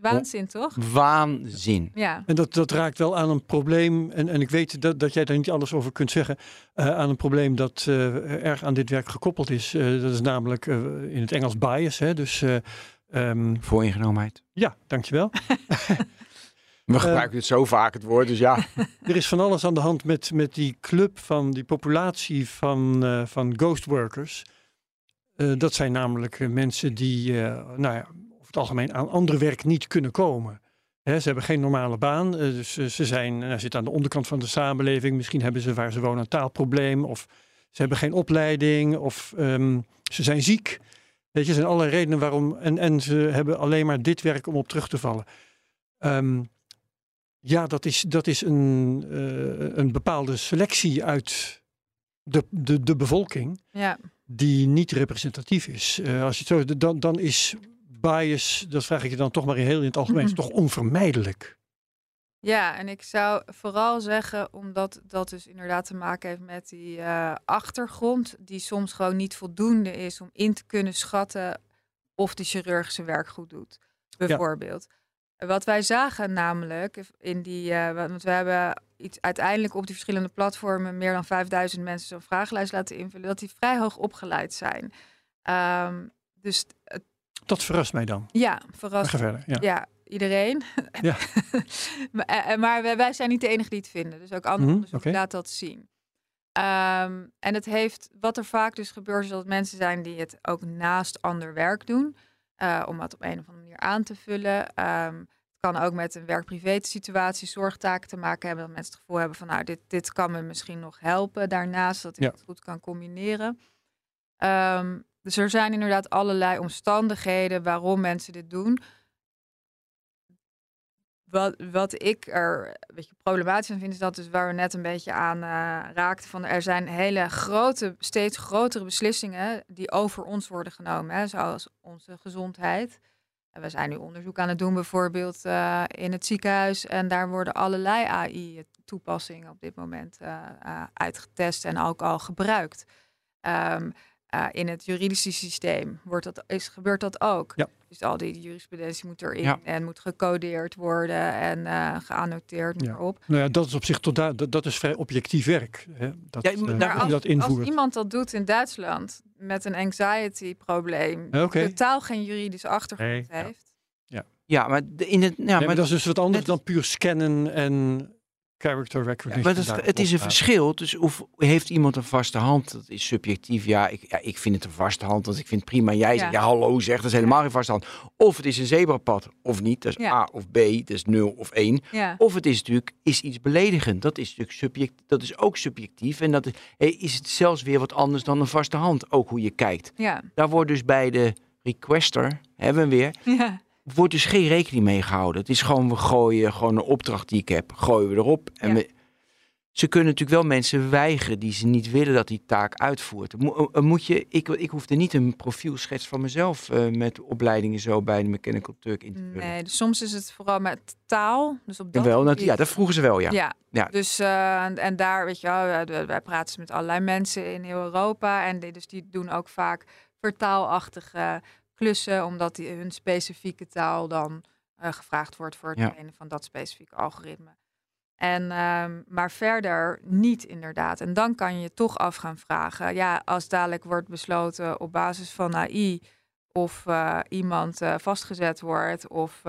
waanzin toch? waanzin. Ja. En dat, dat raakt wel aan een probleem, en, en ik weet dat, dat jij daar niet alles over kunt zeggen, uh, aan een probleem dat uh, erg aan dit werk gekoppeld is. Uh, dat is namelijk in het Engels bias. Hè? Dus, um, Vooringenomenheid. Ja, dankjewel. *laughs* We gebruiken het zo vaak het woord, dus ja. *laughs* er is van alles aan de hand met, met die club van die populatie van, van ghost workers. dat zijn namelijk mensen die, nou ja, het algemeen aan ander werk niet kunnen komen. ze hebben geen normale baan, dus ze zijn, nou, zitten aan de onderkant van de samenleving. Misschien hebben ze waar ze wonen een taalprobleem, of ze hebben geen opleiding, of um, ze zijn ziek. Weet je, er zijn allerlei redenen waarom. En, en ze hebben alleen maar dit werk om op terug te vallen. Um, ja, dat is, dat is een, uh, een bepaalde selectie uit de, de, de bevolking. Ja. Die niet representatief is. Uh, als je zo, dan, dan is bias, dat vraag ik je dan toch maar in heel in het algemeen, is toch onvermijdelijk? Ja, en ik zou vooral zeggen, omdat dat dus inderdaad te maken heeft met die uh, achtergrond, die soms gewoon niet voldoende is om in te kunnen schatten of de chirurgische werk goed doet. Bijvoorbeeld. Ja. Wat wij zagen namelijk in die, uh, want we hebben iets uiteindelijk op die verschillende platformen meer dan 5000 mensen zo'n vragenlijst laten invullen, dat die vrij hoog opgeleid zijn. Um, dus het dat verrast mij dan. Ja, verrast. Verder. Ja, ja iedereen. Ja. *laughs* maar, maar wij zijn niet de enige die het vinden. Dus ook andere Mhm, onderzoeken oké. laten dat zien. Um, en het heeft, wat er vaak dus gebeurt, is dat mensen zijn die het ook naast ander werk doen. Uh, om het op een of andere manier aan te vullen. Um, het kan ook met een werk-privé situatie, zorgtaken te maken hebben. Dat mensen het gevoel hebben van, nou, dit, dit kan me misschien nog helpen daarnaast. Dat ik Ja. het goed kan combineren. Um, dus er zijn inderdaad allerlei omstandigheden waarom mensen dit doen. Wat, wat ik er een beetje problematisch aan vind, is dat dus waar we net een beetje aan uh, raakten. Van er zijn hele grote, steeds grotere beslissingen die over ons worden genomen. Hè, zoals onze gezondheid. En we zijn nu onderzoek aan het doen, bijvoorbeeld uh, in het ziekenhuis. En daar worden allerlei AI-toepassingen op dit moment uh, uitgetest en ook al gebruikt. Um, uh, in het juridische systeem wordt dat, is, gebeurt dat ook. Ja. Dus al die jurisprudentie moet erin Ja. en moet gecodeerd worden en uh, geannoteerd Ja. erop. Nou ja, dat is op zich tot daar, dat, dat is vrij objectief werk. Hè? Dat, Ja, eh, maar als, dat als iemand dat doet in Duitsland met een anxiety probleem, Oké. totaal geen juridische achtergrond Nee, ja. heeft. Ja, maar in het... Ja, Nee, maar, maar dat is dus wat anders net- dan puur scannen en character recognition. maar dat het is een verschil. Dus of heeft iemand een vaste hand? Dat is subjectief. Ja ik, ja, ik vind het een vaste hand. Want ik vind het prima. Jij zegt, Ja. hallo zegt, dat is helemaal geen vaste hand. Of het is een zebrapad, of niet. Dat is Ja. A of B, dat is 0 of 1. Ja. Of het is natuurlijk is iets beledigend. Dat is natuurlijk subject, dat is ook subjectief. En dat is, is het zelfs weer wat anders dan een vaste hand. Ook hoe je kijkt. Ja. Daar wordt dus bij de requester, hebben we hem weer, Ja. Wordt dus geen rekening mee gehouden. Het is gewoon, we gooien gewoon een opdracht die ik heb, gooien we erop. En Ja. we, ze kunnen natuurlijk wel mensen weigeren die ze niet willen dat die taak uitvoert. Mo- eh, moet je, ik, ik hoefde niet een profielschets van mezelf eh, met opleidingen zo bij de Mechanical Turk in te vullen. Nee, dus soms is het vooral met taal. Dus op dat dat, gebied- ja, dat vroegen ze wel, ja. Ja, Ja. dus eh, en, en daar, weet je wel, wij, wij- praten met allerlei mensen in heel Europa. En die, dus die doen ook vaak vertaalachtige klussen, omdat die, hun specifieke taal dan eh, gevraagd wordt voor het Ja. trainen van dat specifieke algoritme. En, ehm, maar verder niet inderdaad. En dan kan je je toch af gaan vragen, ja, als dadelijk wordt besloten op basis van AI of eh, iemand eh, vastgezet wordt of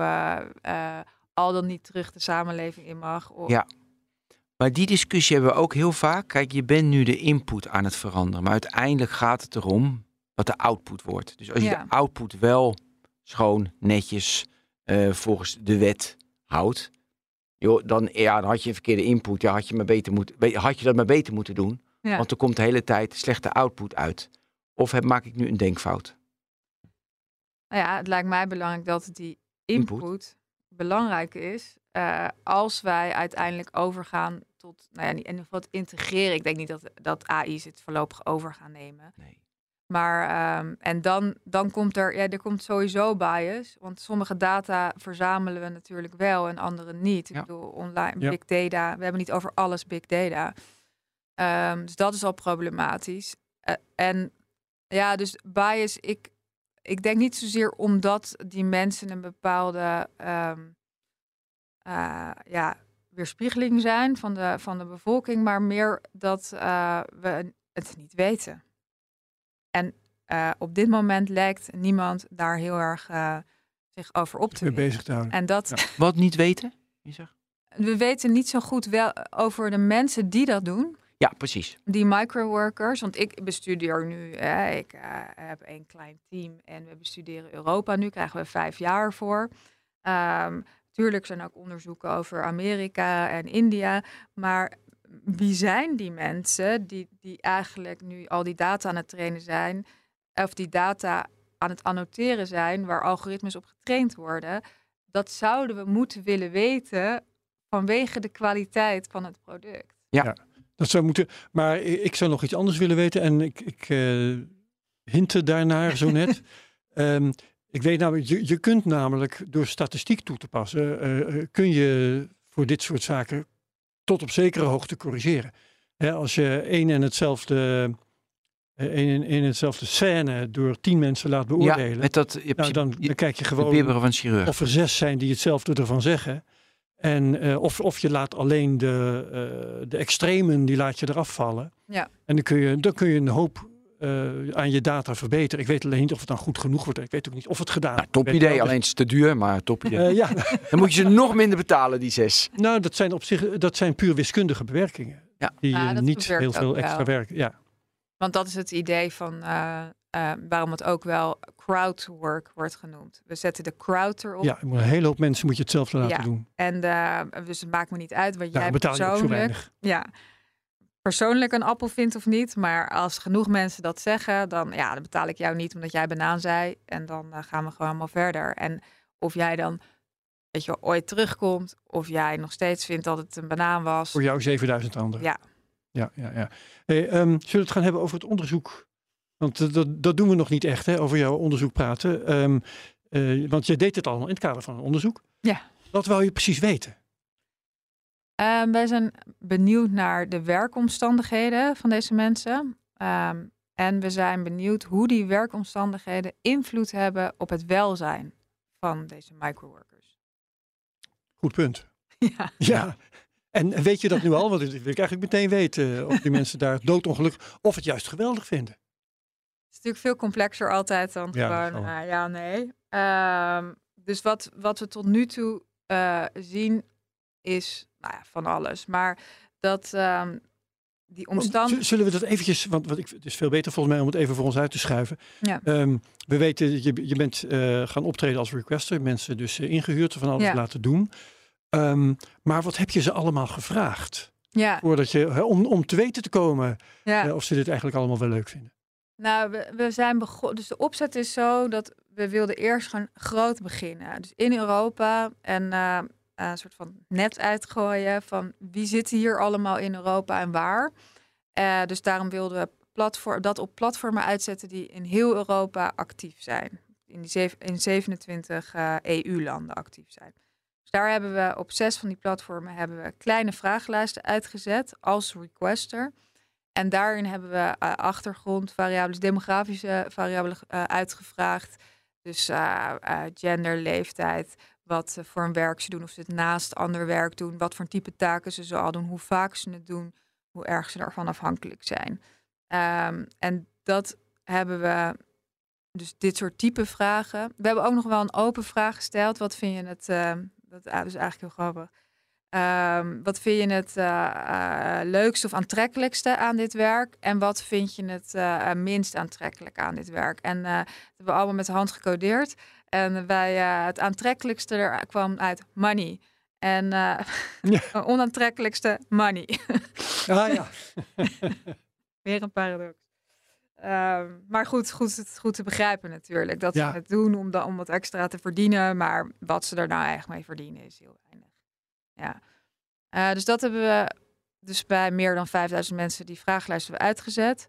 al dan niet terug de samenleving in mag. Of, Ja. Maar die discussie hebben we ook heel vaak. Kijk, je bent nu de input aan het veranderen. Maar uiteindelijk gaat het erom wat de output wordt. Dus als je Ja. de output wel schoon, netjes, eh, volgens de wet houdt. Joh, dan, ja, dan had je een verkeerde input. Ja, had je, maar beter moet, had je dat maar beter moeten doen. Ja. Want er komt de hele tijd slechte output uit. Of heb, maak ik nu een denkfout? Nou ja, het lijkt mij belangrijk dat die input, Input. belangrijk is. eh, als wij uiteindelijk overgaan tot, nou ja, niet- en wat integreren. Ik denk niet dat, dat AI's het voorlopig over gaan nemen. Nee. Maar, ehm, en dan, dan komt er, ja, er komt sowieso bias. Want sommige data verzamelen we natuurlijk wel en andere niet. Ik Ja. bedoel, online, Ja. big data. We hebben niet over alles big data. Ehm, dus dat is al problematisch. Eh, en ja, dus bias, ik, ik denk niet zozeer omdat die mensen een bepaalde ehm, eh, ja, weerspiegeling zijn van de, van de bevolking, maar meer dat eh, we het niet weten. En eh, op dit moment lijkt niemand daar heel erg eh, zich over op te bezig te houden. En dat, Ja. *laughs* Wat niet weten? Je zegt? we weten niet zo goed wel over de mensen die dat doen. Ja, precies. Die microworkers, want ik bestudeer nu, eh, ik eh, heb een klein team en we bestuderen Europa. Nu krijgen we vijf jaar voor. Ehm tuurlijk zijn ook onderzoeken over Amerika en India, maar wie zijn die mensen die, die eigenlijk nu al die data aan het trainen zijn, of die data aan het annoteren zijn, waar algoritmes op getraind worden? Dat zouden we moeten willen weten vanwege de kwaliteit van het product. Dat zou moeten. Maar ik zou nog iets anders willen weten. En ik, ik eh hintte daarnaar zo net. *laughs* Ehm, ik weet namelijk, je, je kunt namelijk door statistiek toe te passen, eh, eh, kun je voor dit soort zaken tot op zekere hoogte corrigeren. Hè, als je één en hetzelfde, eh, één en, één en hetzelfde scène door tien mensen laat Ja, beoordelen, met dat, je, nou, dan, je, dan kijk je de gewoon van of er zes zijn die hetzelfde ervan zeggen. En, eh, of, of je laat alleen de, eh, de extremen, die laat je eraf vallen. Ja. En dan kun je, dan kun je een hoop eh, aan je data verbeteren. Ik weet alleen niet of het dan goed genoeg wordt. Ik weet ook niet of het gedaan Nou, wordt. top idee, wel. alleen het is te duur, maar top idee. Eh, ja, Dan moet je ze nog minder betalen, die zes. nou, dat zijn op zich dat zijn puur wiskundige bewerkingen. Ja. Die Ja, eh, niet heel veel wel. extra werk. Ja. Want dat is het idee van eh, eh, waarom het ook wel crowdwork wordt genoemd. We zetten de crowd erop. ja, een hele hoop mensen moet je hetzelfde laten Ja. doen. En eh, dus het maakt me niet uit wat jij betaal je ook zo persoonlijk, weinig. ja, persoonlijk een appel vindt of niet. Maar als genoeg mensen dat zeggen, dan, ja, dan betaal ik jou niet omdat jij banaan zei. En dan eh, gaan we gewoon allemaal verder. En of jij dan, weet je, ooit terugkomt. Of jij nog steeds vindt dat het een banaan was. Voor jou 7000 anderen. Ja. Ja, ja, ja. Hey, ehm, zullen we het gaan hebben over het onderzoek? Want eh, dat, dat doen we nog niet echt, hè, over jouw onderzoek praten. Ehm, eh, want je deed het allemaal in het kader van een onderzoek. Ja. Wat wou je precies weten? Ehm, wij zijn benieuwd naar de werkomstandigheden van deze mensen. Ehm, en we zijn benieuwd hoe die werkomstandigheden invloed hebben op het welzijn van deze microworkers. Goed punt. *laughs* Ja. Ja. En weet je dat nu al? Want dat wil ik eigenlijk meteen weten. eh, Of die *laughs* mensen daar doodongelukkig of het juist geweldig vinden. Het is natuurlijk veel complexer altijd dan Ja, gewoon eh, ja, nee. Ehm, dus wat, wat we tot nu toe eh, zien is nou ja, van alles. Maar dat ehm, die Want omstandigheden... Zullen we dat eventjes, want wat ik, het is veel beter volgens mij om het even voor ons uit te schuiven. Ja. Ehm, we weten, je, je bent eh, gaan optreden als requester, mensen dus eh, ingehuurd van alles Ja. laten doen. Ehm, maar wat heb je ze allemaal gevraagd? Ja, Voordat je, om, om te weten te komen ja. eh, of ze dit eigenlijk allemaal wel leuk vinden. Nou, we, we zijn begonnen. Dus de opzet is zo dat we wilden eerst gaan groot beginnen. Dus in Europa en eh, een soort van net uitgooien van wie zit hier allemaal in Europa en waar. Eh, dus daarom wilden we platform, dat op platformen uitzetten die in heel Europa actief zijn. In, die zeven- in 27 eh, EU-landen actief zijn. Dus daar hebben we op zes van die platformen hebben we kleine vragenlijsten uitgezet als requester. En daarin hebben we uh, achtergrondvariabelen, demografische variabelen uitgevraagd. Dus gender, leeftijd, wat voor een werk ze doen, of ze het naast ander werk doen, wat voor type taken ze zoal doen, hoe vaak ze het doen, hoe erg ze daarvan afhankelijk zijn. Um, en dat hebben we, dus dit soort type vragen. We hebben ook nog wel een open vraag gesteld. Wat vind je het, uh, dat is eigenlijk heel grappig. Um, wat vind je het uh, uh, leukste of aantrekkelijkste aan dit werk? En wat vind je het uh, minst aantrekkelijk aan dit werk? En dat hebben we allemaal met de hand gecodeerd. En bij het aantrekkelijkste er kwam uit money. En *laughs* ja. *laughs* onaantrekkelijkste money. Ah ja. *laughs* Weer een paradox. Ehm, maar goed, goed, goed te begrijpen natuurlijk. Dat Ja. ze het doen om, da- om wat extra te verdienen. Maar wat ze er nou eigenlijk mee verdienen is heel weinig. Ja. Eh, dus dat hebben we dus bij meer dan 5000 mensen die vragenlijst hebben uitgezet.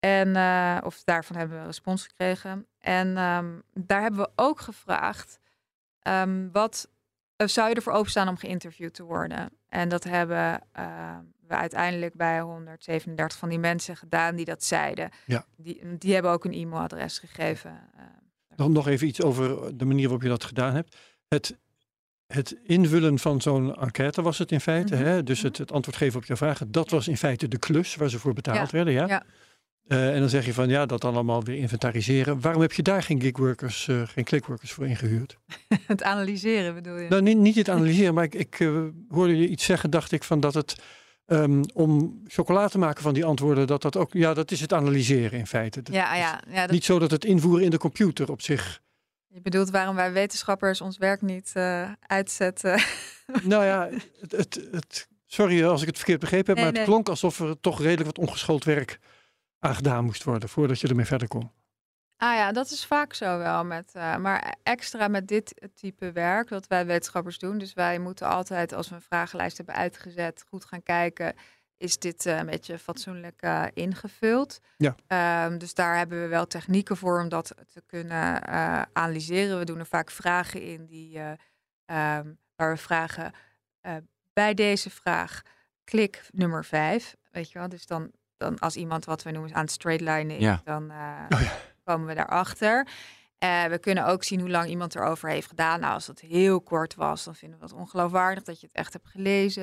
En, eh, of daarvan hebben we respons gekregen. En ehm, daar hebben we ook gevraagd, ehm, wat eh, zou je ervoor openstaan om geïnterviewd te worden? En dat hebben eh, we uiteindelijk bij 137 van die mensen gedaan die dat zeiden. Ja. Die, die hebben ook een e-mailadres gegeven. eh. Nog, nog even iets over de manier waarop je dat gedaan hebt. Het, het invullen van zo'n enquête was het in feite. Mhm. hè? Dus het, het antwoord geven op je vragen. Dat was in feite de klus waar ze voor betaald werden. Ja? ja. Eh, en dan zeg je van ja, dat dan allemaal weer inventariseren. Waarom heb je daar geen gigworkers, eh geen clickworkers voor ingehuurd? *laughs* het analyseren bedoel je? Nou, niet, niet het analyseren, maar ik, ik eh, hoorde je iets zeggen, dacht ik van dat het ehm, om chocola te maken van die antwoorden, dat dat ook, ja, dat is het analyseren in feite. Dat ja, ja, ja dat, Niet zo dat het invoeren in de computer op zich. je bedoelt waarom wij wetenschappers ons werk niet uitzetten. *laughs* nou ja, het, het, het, sorry als ik het verkeerd begrepen heb, Nee, maar het nee. klonk alsof er toch redelijk wat ongeschoold werk aan gedaan moest worden voordat je ermee verder kon. Ah ja, dat is vaak zo wel. Met, eh, maar extra met dit type werk dat wij wetenschappers doen. Dus wij moeten altijd, als we een vragenlijst hebben uitgezet, goed gaan kijken. Is dit eh, een beetje fatsoenlijk eh, ingevuld? Ja. Ehm, dus daar hebben we wel technieken voor om dat te kunnen analyseren. We doen er vaak vragen in die, eh, ehm, waar we vragen bij deze vraag, klik nummer vijf. Weet je wel? Dus dan, dan als iemand wat we noemen aan het straightlinen is, Ja. dan eh, Oh ja. komen we daarachter. Eh we kunnen ook zien hoe lang iemand erover heeft gedaan. Nou, als dat heel kort was, dan vinden we het ongeloofwaardig dat je het echt hebt gelezen.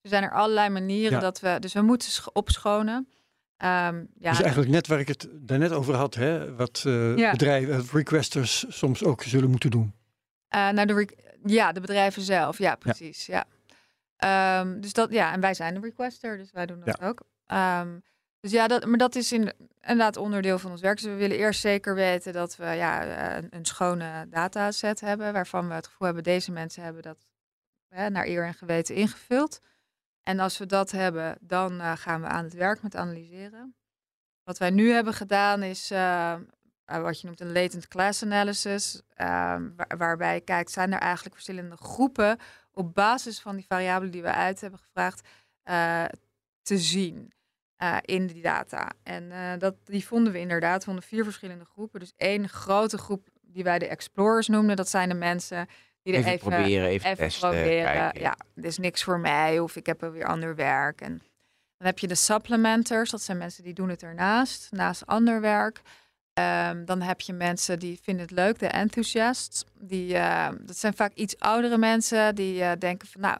Er zijn er allerlei manieren Ja. dat we. Dus we moeten sch- opschonen. Ehm, ja, dus eigenlijk net waar ik het daarnet over had, hè, wat eh, Ja. bedrijven, requesters soms ook zullen moeten doen. eh, naar de, ja, de bedrijven zelf. Ja, precies. Ja. Ehm, dus dat, ja, en wij zijn de requester, dus wij doen dat ook. Ehm, dus ja, dat, maar dat is in, inderdaad onderdeel van ons werk. Dus we willen eerst zeker weten dat we ja, eh, een, een schone dataset hebben, waarvan we het gevoel hebben, deze mensen hebben dat hè, naar eer en geweten ingevuld. En als we dat hebben, dan eh, gaan we aan het werk met analyseren. Wat wij nu hebben gedaan is eh, wat je noemt een latent class analysis, waar- waarbij je kijkt, zijn er eigenlijk verschillende groepen op basis van die variabelen die we uit hebben gevraagd te zien eh, in die data. En eh, dat, die vonden we inderdaad, we vonden vier verschillende groepen. Dus één grote groep die wij de explorers noemden, dat zijn de mensen die er Even, even, proberen, even, even testen. proberen. kijken. Ja, dit is niks voor mij of ik heb weer ander werk. En dan heb je de supplementers, dat zijn mensen die doen het ernaast, naast ander werk. Ehm, dan heb je mensen die vinden het leuk, de enthusiasts. Die, eh, dat zijn vaak iets oudere mensen die denken van nou,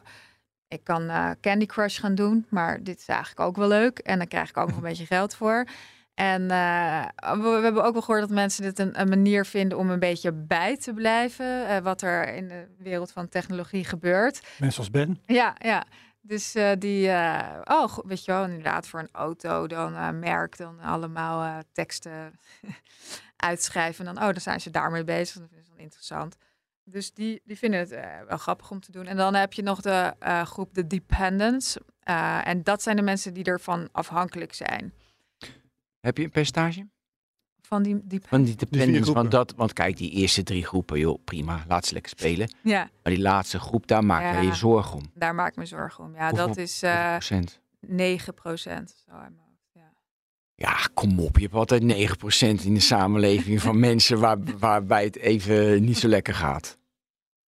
ik kan eh, Candy Crush gaan doen, maar dit is eigenlijk ook wel leuk. En dan krijg ik ook nog een *laughs* beetje geld voor. En eh, we, we hebben ook wel gehoord dat mensen dit een, een manier vinden om een beetje bij te blijven. eh, wat er in de wereld van technologie gebeurt. Mensen als Ben. Ja, ja. Dus die, oh, weet je wel, inderdaad voor een auto, dan merk, dan allemaal teksten *laughs* uitschrijven. En dan, oh, dan zijn ze daarmee bezig. Dat ze dan interessant. Dus die, die vinden het eh, wel grappig om te doen. En dan heb je nog de eh, groep de dependents. Eh, en dat zijn de mensen die ervan afhankelijk zijn. Heb je een percentage? Van die, die Van die dependents, groepen. want, dat, want kijk, die eerste drie groepen, joh, prima, laat ze lekker spelen. Ja, Maar die laatste groep, daar maak Ja. je je zorgen om. daar maak ik me zorgen om. Ja, Hoeveel- dat is Hoeveel eh procent? 9 procent. Zo uit mijn hoofd. Ja. Ja, kom op, je hebt altijd 9% in de samenleving van *laughs* mensen waar, waarbij het even niet zo lekker gaat.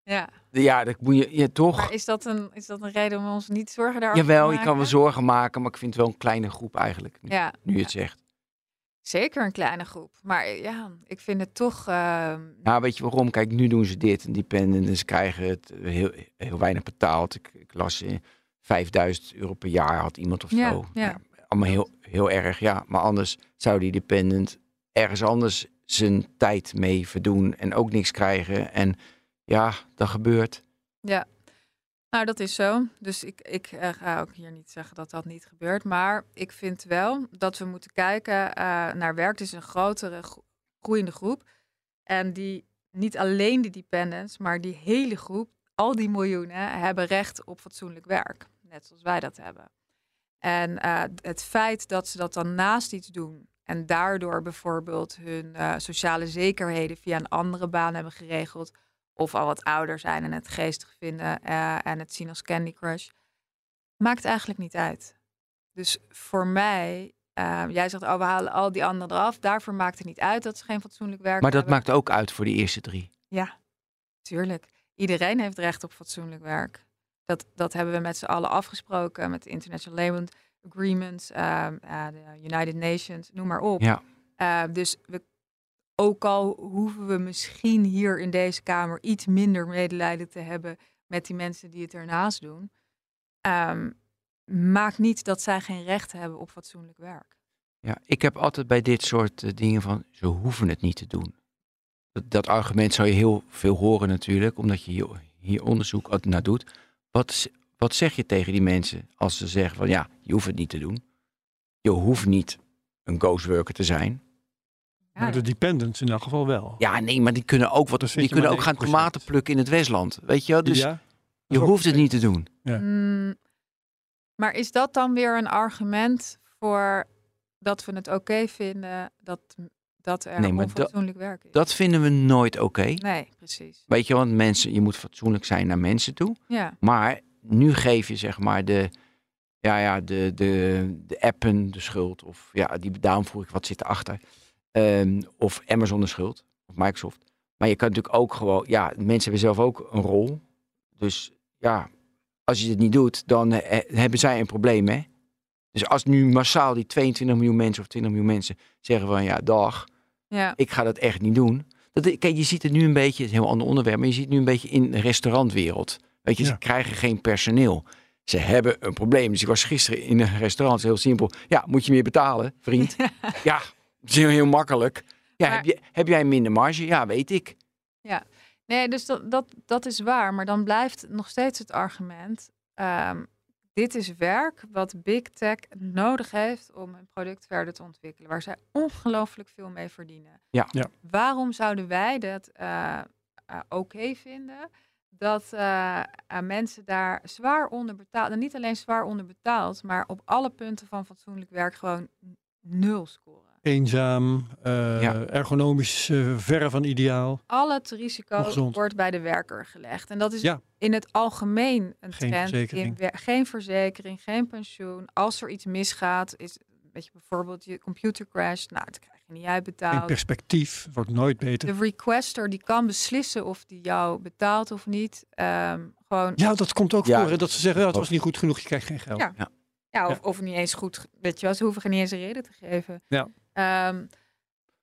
ja. Ja, dat moet je, ja, toch? Maar is dat, een, is dat een reden om ons niet zorgen daarover Jawel, je kan wel zorgen maken, maar ik vind het wel een kleine groep eigenlijk. Nu, Ja, nu je ja. het zegt. zeker een kleine groep. Maar ja, ik vind het toch... Nou, weet je waarom? Kijk, nu doen ze dit, en ze krijgen het heel, heel weinig betaald. Ik, ik las eh, 5000 euro per jaar had iemand of Ja, zo. ja. Allemaal heel, heel erg, ja. Maar anders zou die dependent ergens anders zijn tijd mee verdoen en ook niks krijgen. En ja, dat gebeurt. Ja, nou dat is zo. Dus ik, ik eh, ga ook hier niet zeggen dat dat niet gebeurt. Maar ik vind wel dat we moeten kijken eh, naar werk. Het is een grotere gro- groeiende groep. En die niet alleen die dependents, maar die hele groep, al die miljoenen, hebben recht op fatsoenlijk werk. Net zoals wij dat hebben. En eh, het feit dat ze dat dan naast iets doen En daardoor bijvoorbeeld hun eh, sociale zekerheden via een andere baan hebben geregeld. Of al wat ouder zijn en het geestig vinden eh, en het zien als Candy Crush. Maakt eigenlijk niet uit. Dus voor mij, jij zegt, oh, we halen al die anderen eraf. Daarvoor maakt het niet uit dat ze geen fatsoenlijk werk Maar dat hebben. maakt ook uit voor de eerste drie. Ja, tuurlijk. Iedereen heeft recht op fatsoenlijk werk. Dat, dat hebben we met z'n allen afgesproken met de International Labour Agreements, ehm, eh, de United Nations, noem maar op. Ja. Eh, dus we, ook al hoeven we misschien hier in deze Kamer iets minder medelijden te hebben met die mensen die het ernaast doen, ehm, maakt niet dat zij geen recht hebben op fatsoenlijk werk. Ja, ik heb altijd bij dit soort eh, dingen van, ze hoeven het niet te doen. Dat, dat argument zou je heel veel horen natuurlijk, omdat je hier, hier onderzoek naar doet. Wat, wat zeg je tegen die mensen als ze zeggen van, ja, je hoeft het niet te doen. Je hoeft niet een ghost worker te zijn. Ja, Maar de dependents in elk geval wel. Ja, nee, maar die kunnen ook, wat, die kunnen ook gaan 9%. tomaten plukken in het Westland. Weet je wel? Dus ja? je ook hoeft het niet te doen. Ja. Mm, maar is dat dan weer een argument voor dat we het oké vinden dat, dat er Nee, maar onfatsoenlijk werk is? Dat vinden we nooit oké. Nee, precies. Weet je, want mensen, je moet fatsoenlijk zijn naar mensen toe. Ja, Maar nu geef je zeg maar de, ja, ja, de, de, de appen de schuld. Of ja, die, daarom vroeg ik wat zit erachter. Ehm of Amazon de schuld. Of Microsoft. Maar je kan natuurlijk ook gewoon, ja, mensen hebben zelf ook een rol. Dus ja, als je het niet doet, dan hebben zij een probleem, hè. Dus als nu massaal die 22 miljoen mensen of 20 miljoen mensen zeggen van ja, dag, ja, ik ga dat echt niet doen. Dat, kijk, je ziet het nu een beetje, het is een heel ander onderwerp, maar je ziet het nu een beetje in de restaurantwereld. Weet je, Ja. ze krijgen geen personeel. Ze hebben een probleem. Dus ik was gisteren in een restaurant, heel simpel. Ja, moet je meer betalen, vriend? *laughs* ja, dat is heel, heel makkelijk. Ja, Maar- heb, je, heb jij minder marge? Ja, weet ik. Nee, dus dat, dat, dat is waar. Maar dan blijft nog steeds het argument. ehm, dit is werk wat Big Tech nodig heeft om een product verder te ontwikkelen. Waar zij ongelooflijk veel mee verdienen. Ja. Ja. Waarom zouden wij dat eh, eh, oké vinden? Dat eh, mensen daar zwaar onder betaald, en niet alleen zwaar onder betaald, maar op alle punten van fatsoenlijk werk gewoon nul scoren. Eenzaam, eh, Ja. ergonomisch eh, verre van ideaal. Al het risico Ongezond. wordt bij de werker gelegd. En dat is Ja. in het algemeen een Geen trend. verzekering. In geen verzekering, geen pensioen. Als er iets misgaat, is weet je, bijvoorbeeld je computer crasht. Nou, dat krijg je niet uitbetaald. perspectief, wordt nooit beter. De requester die kan beslissen of die jou betaalt of niet. Ehm, gewoon, ja, dat komt ook Ja, voor. Hè, dat ze zeggen, ja, het dat- was niet goed genoeg, je krijgt geen geld. Ja. Of, of niet eens goed. Weet je wel, ze hoeven niet eens een reden te geven. Ja. Ehm,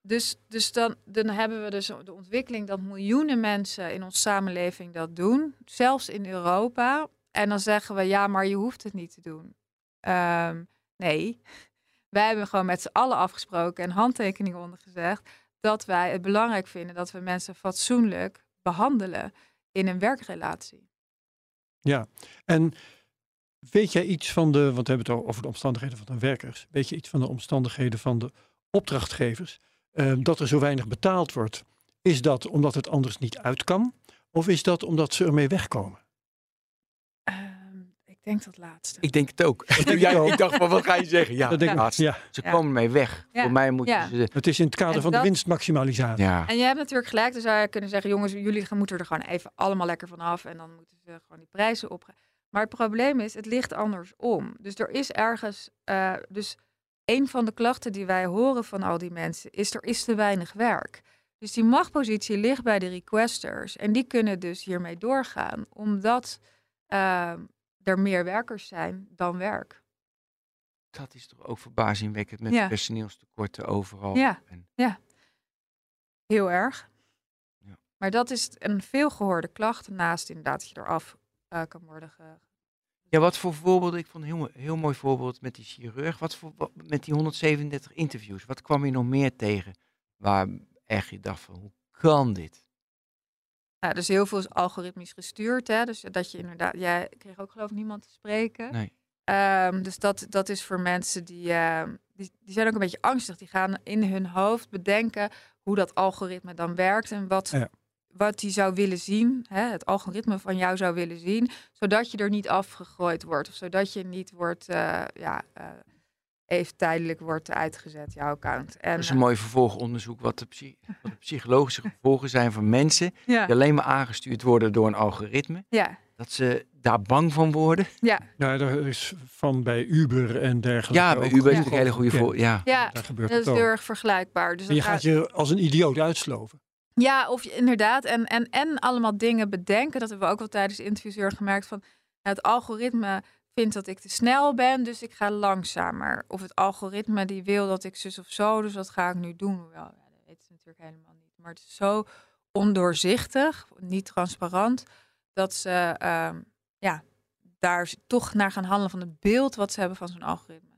dus dus dan, dan hebben we dus de ontwikkeling dat miljoenen mensen in onze samenleving dat doen, zelfs in Europa. En dan zeggen we, ja, maar je hoeft het niet te doen. Ehm, nee, *laughs* wij hebben gewoon met z'n allen afgesproken en handtekeningen ondergezegd dat wij het belangrijk vinden dat we mensen fatsoenlijk behandelen in een werkrelatie. En weet jij iets van de, want we hebben het over de omstandigheden van de werkers. Weet je iets van de omstandigheden van de opdrachtgevers? eh, dat er zo weinig betaald wordt. Is dat omdat het anders niet uit kan? Of is dat omdat ze ermee wegkomen? Ehm, ik denk dat laatste. Ik denk het ook. *laughs* denk *laughs* Jij- ik ook. ik dacht van, wat ga je zeggen? Ja, dat denk ik, ja, ze Ja. komen mee weg. Ja. Voor mij moeten Ja. ze... het is in het kader En van dat- de winstmaximalisatie. Ja, En je hebt natuurlijk gelijk, dan zou je kunnen zeggen, jongens, jullie gaan- moeten er gewoon even allemaal lekker vanaf en dan moeten ze gewoon die prijzen op. Maar het probleem is, het ligt andersom. Dus er is ergens, eh, dus een van de klachten die wij horen van al die mensen is, er is te weinig werk. Dus die machtpositie ligt bij de requesters en die kunnen dus hiermee doorgaan, omdat eh, er meer werkers zijn dan werk. dat is toch ook verbazingwekkend met Ja. personeelstekorten overal. Ja. En- Heel erg. Ja. Maar dat is een veelgehoorde klacht, naast inderdaad dat je eraf eh, kan worden ge, Ja, wat voor voorbeelden? Ik vond een heel, heel mooi voorbeeld met die chirurg. Wat voor, wat- met die 137 interviews. Wat kwam je nog meer tegen waar echt je dacht van, hoe kan dit? Nou, dus heel veel is algoritmisch gestuurd. Hè? Dus dat je inderdaad, jij kreeg ook geloof ik niemand te spreken. Nee. Ehm, dus dat, dat is voor mensen die, ehm, die, die zijn ook een beetje angstig. Die gaan in hun hoofd bedenken hoe dat algoritme dan werkt en wat, Ja. Wat die zou willen zien. Hè? Het algoritme van jou zou willen zien, zodat je er niet afgegooid wordt of zodat je niet wordt, eh, ja, eh, even tijdelijk wordt uitgezet, jouw account. En, Dat is een mooi vervolgonderzoek wat de, wat de psychologische *laughs* gevolgen zijn van mensen ja, die alleen maar aangestuurd worden door een algoritme. ja, Dat ze daar bang van worden. ja, Ja, daar is van bij Uber en dergelijke. Ja, bij Uber is natuurlijk een hele goede voor. Ja. ja. Daar gebeurt Dat is het heel erg vergelijkbaar. Dus En je gaat je als een idioot uitsloven. Ja, of inderdaad. En, en, en allemaal dingen bedenken. Dat hebben we ook wel tijdens de interviews gemerkt. Van, het algoritme vindt dat ik te snel ben, dus ik ga langzamer. Of het algoritme die wil dat ik zus of zo, dus dat ga ik nu doen. Wel, ja, dat weten ze natuurlijk helemaal niet. Maar het is zo ondoorzichtig, niet transparant, dat ze ehm, ja, daar toch naar gaan handelen van het beeld wat ze hebben van zo'n algoritme.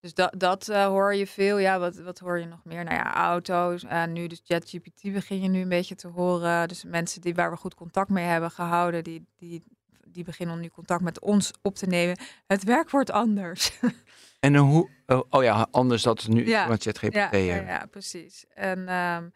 Dus dat, dat eh, hoor je veel. Ja, wat, wat hoor je nog meer? Nou ja, auto's. En nu dus ChatGPT begin je nu een beetje te horen. Dus mensen die, waar we goed contact mee hebben gehouden, die, die, die beginnen nu contact met ons op te nemen. Het werk wordt anders. *laughs* En dan hoe, oh, oh ja, anders dat nu Ja. met ChatGPT ja, ja, precies. En ehm,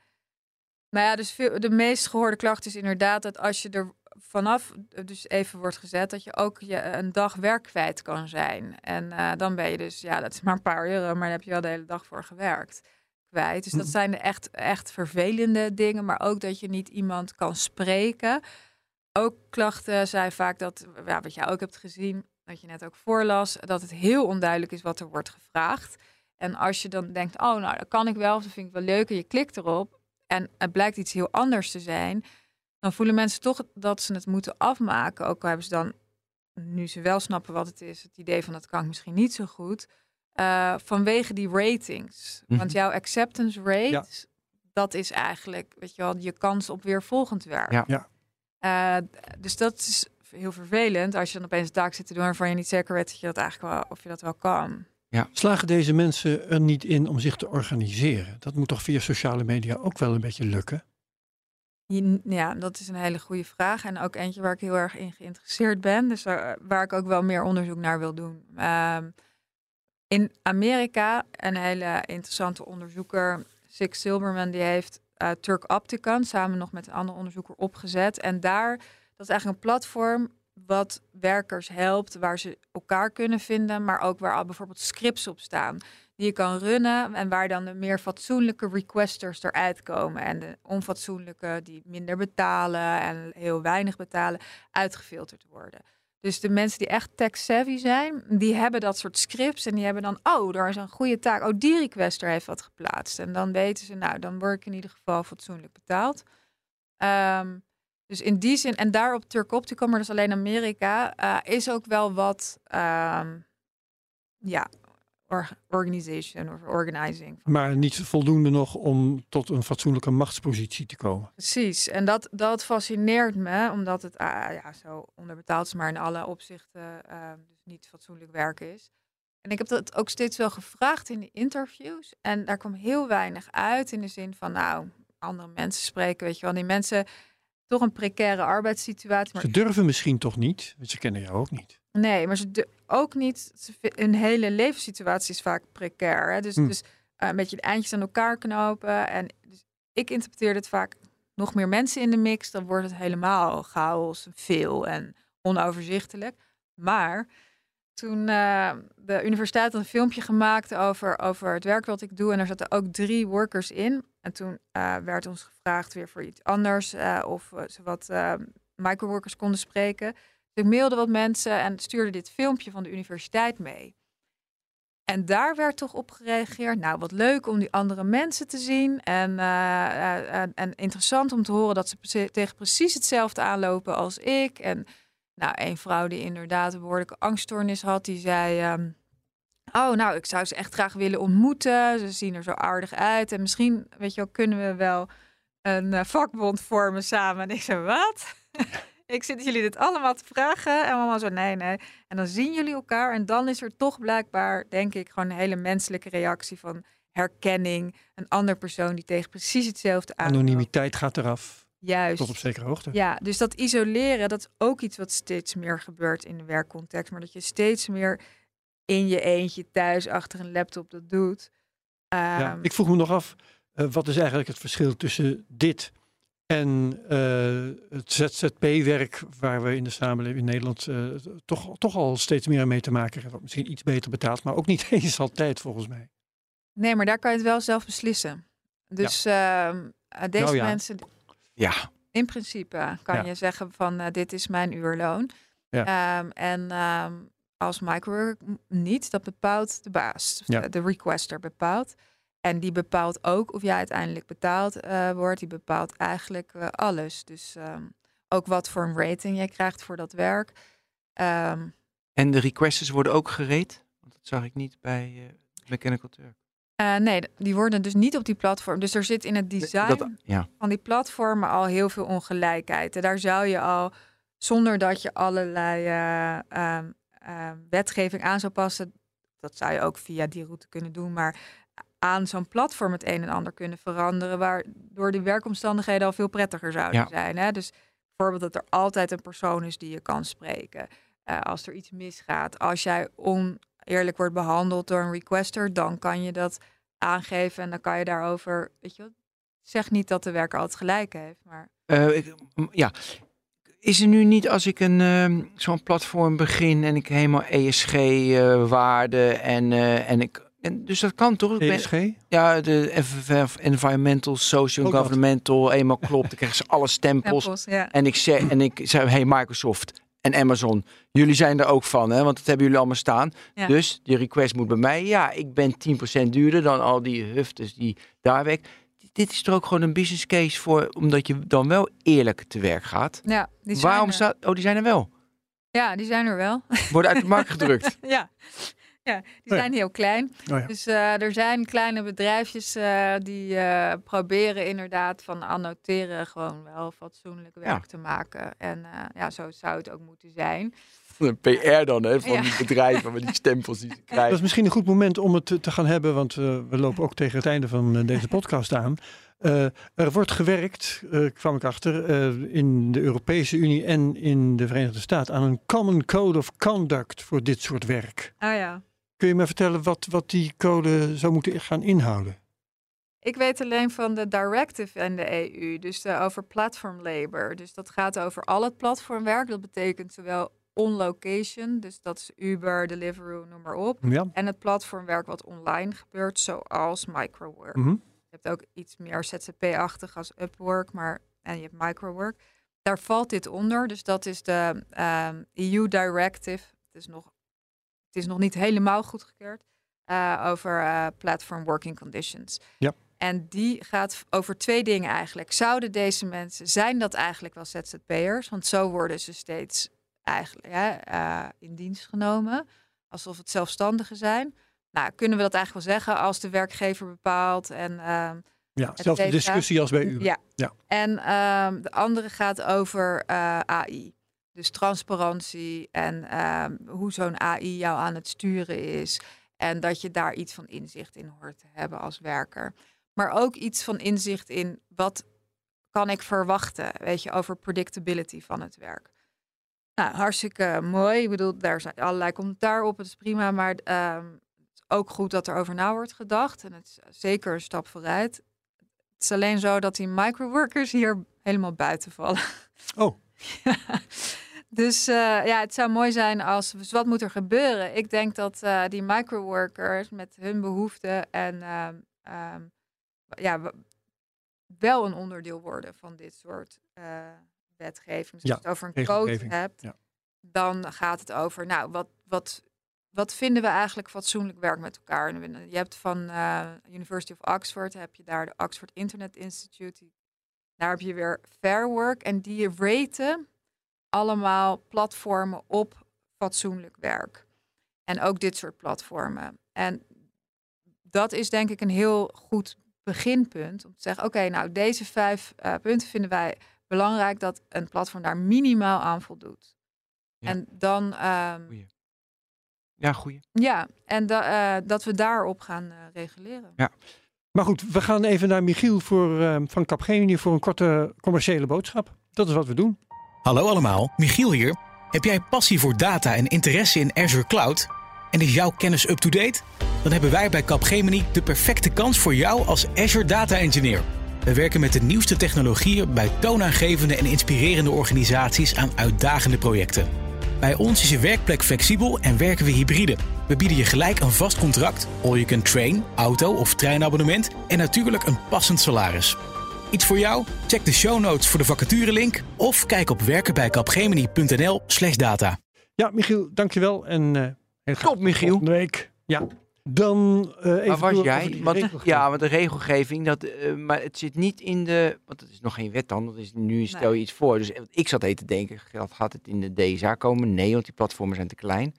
nou ja, dus veel, de meest gehoorde klacht is inderdaad dat als je er vanaf dus even wordt gezet, dat je ook je een dag werk kwijt kan zijn. En eh, dan ben je dus, ja, dat is maar een paar euro, maar daar heb je wel de hele dag voor gewerkt. Kwijt. Dus dat Mhm. zijn de echt, echt vervelende dingen, maar ook dat je niet iemand kan spreken. Ook klachten zijn vaak dat, ja, wat jij ook hebt gezien, wat je net ook voorlas, dat het heel onduidelijk is wat er wordt gevraagd. En als je dan denkt, oh nou, dat kan ik wel, of dat vind ik wel leuk, en je klikt erop en het blijkt iets heel anders te zijn, dan voelen mensen toch dat ze het moeten afmaken. Ook al hebben ze dan, nu ze wel snappen wat het is, het idee van dat kan ik misschien niet zo goed, eh, vanwege die ratings. Mhm. Want jouw acceptance rate, Ja. dat is eigenlijk, weet je wel, je kans op weer volgend werk. Ja. Ja. Eh, dus dat is heel vervelend als je dan opeens een taak zit te doen waarvan je niet zeker weet dat je dat eigenlijk wel, of je dat wel kan. Slagen deze mensen er niet in om zich te organiseren? Dat moet toch via sociale media ook wel een beetje lukken? Ja, dat is een hele goede vraag. En ook eentje waar ik heel erg in geïnteresseerd ben. Dus waar, waar ik ook wel meer onderzoek naar wil doen. Ehm, in Amerika, een hele interessante onderzoeker, Six Silberman, die heeft eh, Turk Opticon samen nog met een andere onderzoeker opgezet. En daar, dat is eigenlijk een platform wat werkers helpt, waar ze elkaar kunnen vinden, maar ook waar al bijvoorbeeld scripts op staan die je kan runnen en waar dan de meer fatsoenlijke requesters eruit komen en de onfatsoenlijke die minder betalen en heel weinig betalen uitgefilterd worden. Dus de mensen die echt tech-savvy zijn, die hebben dat soort scripts en die hebben dan, oh, daar is een goede taak. Oh, die requester heeft wat geplaatst. En dan weten ze, nou, dan word ik in ieder geval fatsoenlijk betaald. Ehm, dus in die zin, en daar op Turk Opticom, maar dat is alleen Amerika, eh, is ook wel wat, ehm, ja, or- organization of organizing. Maar niet voldoende nog om tot een fatsoenlijke machtspositie te komen. Precies, en dat, dat fascineert me, omdat het ah, ja, zo onderbetaald is, maar in alle opzichten eh, dus niet fatsoenlijk werk is. En ik heb dat ook steeds wel gevraagd in de interviews. En daar kwam heel weinig uit in de zin van, nou, andere mensen spreken, weet je wel. Die mensen, toch een precaire arbeidssituatie. Maar Ze durven misschien toch niet, want ze kennen jou ook niet. Nee, maar ze de, ook niet. Hun hele levenssituatie is vaak precair. Hè? Dus, Hm. dus eh, een beetje de eindjes aan elkaar knopen. En dus ik interpreteer het vaak nog meer mensen in de mix. Dan wordt het helemaal chaos, veel en onoverzichtelijk. Maar toen eh, de universiteit had een filmpje gemaakt over, over het werk wat ik doe. En er zaten ook drie workers in. En toen eh, werd ons gevraagd weer voor iets anders. of ze wat microworkers konden spreken. Ik mailde wat mensen en stuurde dit filmpje van de universiteit mee. En daar werd toch op gereageerd. Nou, wat leuk om die andere mensen te zien. En, eh, eh, interessant om te horen dat ze tegen precies hetzelfde aanlopen als ik. En nou, een vrouw die inderdaad een behoorlijke angststoornis had, die zei... ehm, oh, nou, ik zou ze echt graag willen ontmoeten. Ze zien er zo aardig uit. En misschien, weet je wel, kunnen we wel een eh, vakbond vormen samen. En ik zei, wat? *laughs* ik zit jullie dit allemaal te vragen. En allemaal zo, nee, nee. En dan zien jullie elkaar. En dan is er toch blijkbaar, denk ik, gewoon een hele menselijke reactie van herkenning. Een ander persoon die tegen precies hetzelfde aan. Anonimiteit gaat eraf, Juist. tot op zekere hoogte. Ja, dus dat isoleren, dat is ook iets wat steeds meer gebeurt in de werkcontext. Maar dat je steeds meer in je eentje thuis achter een laptop dat doet. Ja, Ehm, ik vroeg me nog af, eh, wat is eigenlijk het verschil tussen dit En uh, het ZZP-werk, waar we in de samenleving in Nederland uh, toch, toch al steeds meer mee te maken hebben. Misschien iets beter betaald, maar ook niet *laughs* eens altijd volgens mij. Nee, maar daar kan je het wel zelf beslissen. Dus ja. uh, deze nou ja. mensen. Ja. In principe kan ja. je zeggen van uh, dit is mijn uurloon. Ja. Um, en um, als microwork niet, dat bepaalt de baas. Ja. De requester bepaalt. En die bepaalt ook of jij uiteindelijk betaald uh, wordt. Die bepaalt eigenlijk uh, alles. Dus um, ook wat voor een rating je krijgt voor dat werk. Um, en de requesters worden ook gereed? Want dat zag ik niet bij uh, Mechanical Turk. Uh, nee, die worden dus niet op die platform. Dus er zit in het design dat, ja. van die platformen al heel veel ongelijkheid. En daar zou je al, zonder dat je allerlei uh, uh, wetgeving aan zou passen, dat zou je ook via die route kunnen doen, maar aan zo'n platform het een en ander kunnen veranderen, waardoor die werkomstandigheden al veel prettiger zouden ja. zijn. Hè? Dus bijvoorbeeld dat er altijd een persoon is die je kan spreken. Uh, als er iets misgaat, als jij oneerlijk wordt behandeld door een requester, dan kan je dat aangeven en dan kan je daarover, weet je, zeg niet dat de werker altijd gelijk heeft, maar. Uh, ik, ja, is er nu niet als ik een uh, zo'n platform begin en ik helemaal ESG-waarden uh, en, en ik. En dus dat kan toch? ESG? Ja, de Environmental, Social, Ook Governmental, dat. eenmaal klopt. Dan krijgen ze alle stempels. stempels ja. En ik zeg, en ik zeg, hey Microsoft en Amazon, jullie zijn er ook van, hè? Want dat hebben jullie allemaal staan. Ja. Dus die request moet bij mij. Ja, ik ben 10% duurder dan al die huftes die daar werken dit is toch ook gewoon een business case voor, omdat je dan wel eerlijk te werk gaat. Ja, die zijn Waarom er. staat, oh, die zijn er wel. Ja, die zijn er wel. Worden uit de markt gedrukt. *laughs* ja. Ja, die zijn heel klein. Oh ja. Dus uh, er zijn kleine bedrijfjes uh, die uh, proberen inderdaad van annoteren gewoon wel fatsoenlijk werk ja. te maken. En ja, zo zou het ook moeten zijn. Een PR dan, hè, van ja. die bedrijven met die stempels die ze *laughs* krijgen. Dat is misschien een goed moment om het te gaan hebben, want we lopen ook tegen het einde van deze *laughs* podcast aan. Uh, er wordt gewerkt, uh, kwam ik achter, uh, in de Europese Unie en in de Verenigde Staten aan een Common Code of Conduct voor dit soort werk. Ah ja. Kun je me vertellen wat, wat die code zou moeten gaan inhouden? Ik weet alleen van de directive en de EU, dus de, over platform labor. Dus dat gaat over al het platformwerk. Dat betekent zowel on-location, dus dat is Uber, Deliveroo, noem maar op. Ja. En het platformwerk wat online gebeurt, zoals microwork. Mm -hmm. Je hebt ook iets meer ZZP-achtig als Upwork, maar en je hebt microwork. Daar valt dit onder, dus dat is de um, EU directive. Het is nog het is nog niet helemaal goedgekeurd, uh, over uh, platform working conditions. Ja. En die gaat over twee dingen eigenlijk. Zouden deze mensen, zijn dat eigenlijk wel ZZP'ers? Want zo worden ze steeds eigenlijk uh, in dienst genomen, alsof het zelfstandigen zijn. Nou, kunnen we dat eigenlijk wel zeggen als de werkgever bepaalt en... Ehm, ja, zelfde discussie als bij u. Ja. ja. En um, de andere gaat over AI. Dus transparantie en ehm, hoe zo'n AI jou aan het sturen is. En dat je daar iets van inzicht in hoort te hebben als werker. Maar ook iets van inzicht in wat kan ik verwachten, weet je, over predictability van het werk. Nou, hartstikke mooi. Ik bedoel, daar zijn allerlei commentaar op. Het is prima, maar um, het is ook goed dat er over na wordt gedacht. En het is zeker een stap vooruit. Het is alleen zo dat die microworkers hier helemaal buiten vallen. Oh. *laughs* Dus uh, ja, het zou mooi zijn als. Dus wat moet er gebeuren? Ik denk dat uh, die microworkers met hun behoeften en uh, um, ja, wel een onderdeel worden van dit soort uh, wetgeving. Dus ja, als je het over een code hebt, ja. dan gaat het over, nou, wat, wat, wat vinden we eigenlijk fatsoenlijk werk met elkaar? Je hebt van University of Oxford, heb je daar de Oxford Internet Institute. Daar heb je weer Fair Work en die raten allemaal platformen op fatsoenlijk werk. En ook dit soort platformen. En dat is denk ik een heel goed beginpunt om te zeggen: oké, nou deze vijf uh, punten vinden wij belangrijk dat een platform daar minimaal aan voldoet. Ja. En dan. Um, goeie. Ja, goeie. Ja, en da, uh, dat we daarop gaan uh, reguleren. Ja. Maar goed, we gaan even naar Michiel voor, van Capgemini voor een korte commerciële boodschap. Dat is wat we doen. Hallo allemaal, Michiel hier. Heb jij passie voor data en interesse in Azure Cloud? En is jouw kennis up-to-date? Dan hebben wij bij Capgemini de perfecte kans voor jou als Azure Data Engineer. We werken met de nieuwste technologieën bij toonaangevende en inspirerende organisaties aan uitdagende projecten. Bij ons is je werkplek flexibel en werken we hybride. We bieden je gelijk een vast contract, all you can train, auto of treinabonnement en natuurlijk een passend salaris. Iets voor jou? Check de show notes voor de vacaturelink of kijk op werkenbijkapgemini.nl slash data. Ja, Michiel, dankjewel. En uh, heel graag Top, Michiel. volgende week. Ja. Dan uh, even Maar was jij? Want, ja, want de regelgeving, dat, eh, maar het zit niet in de. Want het is nog geen wet dan. Dat is, nu stel je Nee. iets voor. Dus ik zat even te denken: gaat, gaat het in de DSA komen? Nee, want die platformen zijn te klein.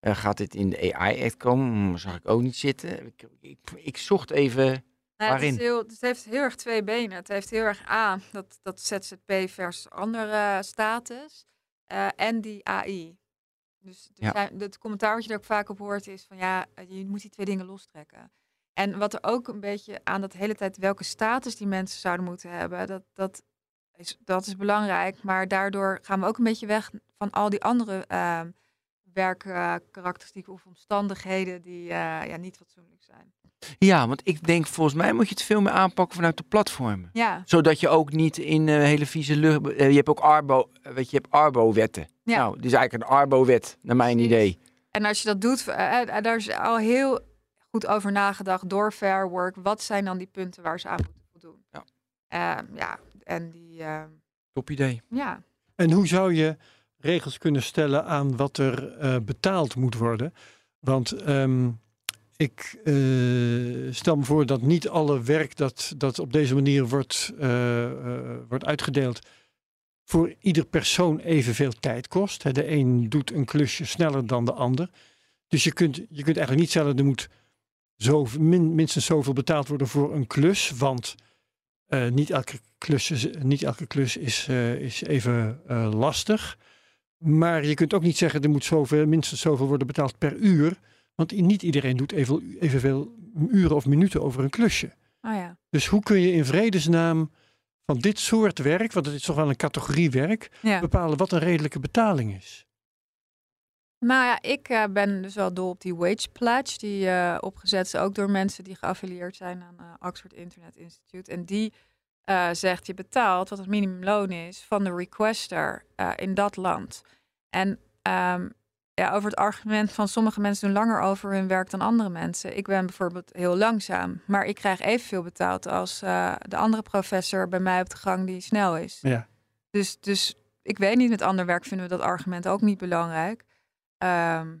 Eh, gaat dit in de AI-act komen? Hm, zag ik ook niet zitten. Ik, ik, ik zocht even. Nou, het, Waarin? is heel, het heeft heel erg twee benen. Het heeft heel erg A, dat, dat ZZP versus andere status. eh, en die AI. Dus Ja. zijn, het commentaar wat je er ook vaak op hoort is van ja, eh, je moet die twee dingen lostrekken. En wat er ook een beetje aan dat hele tijd welke status die mensen zouden moeten hebben, dat, dat, is, dat is belangrijk. Maar daardoor gaan we ook een beetje weg van al die andere ehm werkkarakteristieken of omstandigheden die eh, ja, niet fatsoenlijk zijn. Ja, want ik denk volgens mij moet je het veel meer aanpakken vanuit de platformen. Ja, Zodat je ook niet in eh, hele vieze lucht. eh, je hebt ook Arbo, weet je, je hebt Arbo-wetten. Ja. Nou, dit is eigenlijk een Arbo-wet, naar mijn Precies. idee. En als je dat doet, daar is al heel goed over nagedacht door Fair Work. Wat zijn dan die punten waar ze aan moeten voldoen? Ja. Ehm, ja, en die, ehm, Top idee. ja. En hoe zou je regels kunnen stellen aan wat er eh, betaald moet worden? Want ehm, ik eh, stel me voor dat niet alle werk dat, dat op deze manier wordt, eh, wordt uitgedeeld voor ieder persoon evenveel tijd kost. De een doet een klusje sneller dan de ander. Dus je kunt, je kunt eigenlijk niet stellen, er moet zo, min, minstens zoveel betaald worden voor een klus. Want niet, elke klus niet elke klus is, is even lastig. Maar je kunt ook niet zeggen, er moet zoveel, minstens zoveel worden betaald per uur. Want niet iedereen doet even, evenveel uren of minuten over een klusje. Oh ja. Dus hoe kun je in vredesnaam van dit soort werk, want het is toch wel een categorie werk, ja. bepalen wat een redelijke betaling is? Nou ja, ik eh, ben dus wel dol op die wage pledge. Die eh, opgezet is ook door mensen die geaffilieerd zijn aan eh, Oxford Internet Institute. En die eh, zegt je betaalt wat het minimumloon is van de requester eh, in dat land. En ehm, ja, over het argument van sommige mensen doen langer over hun werk dan andere mensen. Ik ben bijvoorbeeld heel langzaam, maar ik krijg evenveel betaald als eh, de andere professor bij mij op de gang die snel is. Ja. Dus, dus ik weet niet, met ander werk vinden we dat argument ook niet belangrijk. Ehm,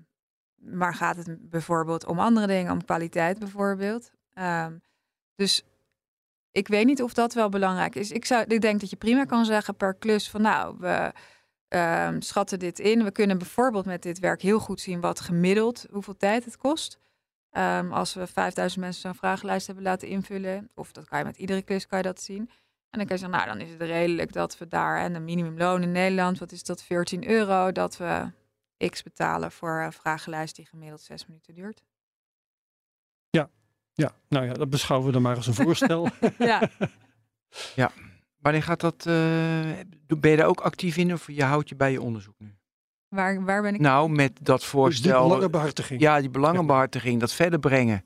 maar gaat het bijvoorbeeld om andere dingen, om kwaliteit bijvoorbeeld. Ehm, dus ik weet niet of dat wel belangrijk is. Ik, zou, ik denk dat je prima kan zeggen per klus van nou, we ehm, schatten dit in. We kunnen bijvoorbeeld met dit werk heel goed zien wat gemiddeld, hoeveel tijd het kost. Ehm, als we 5000 mensen zo'n vragenlijst hebben laten invullen, of dat kan je met iedere klus kan je dat zien. En dan kan je zeggen, nou dan is het redelijk dat we daar en een minimumloon in Nederland, wat is dat, 14 euro, dat we x betalen voor een vragenlijst die gemiddeld zes minuten duurt. Ja, nou ja, dat beschouwen we dan maar als een voorstel. *laughs* *laughs* Ja, Wanneer gaat dat? eh, ben je daar ook actief in of je houdt je bij je onderzoek nu? waar, waar ben ik? Nou, met dat Dus die voorstel. belangenbehartiging. ja, die belangenbehartiging, dat verder brengen.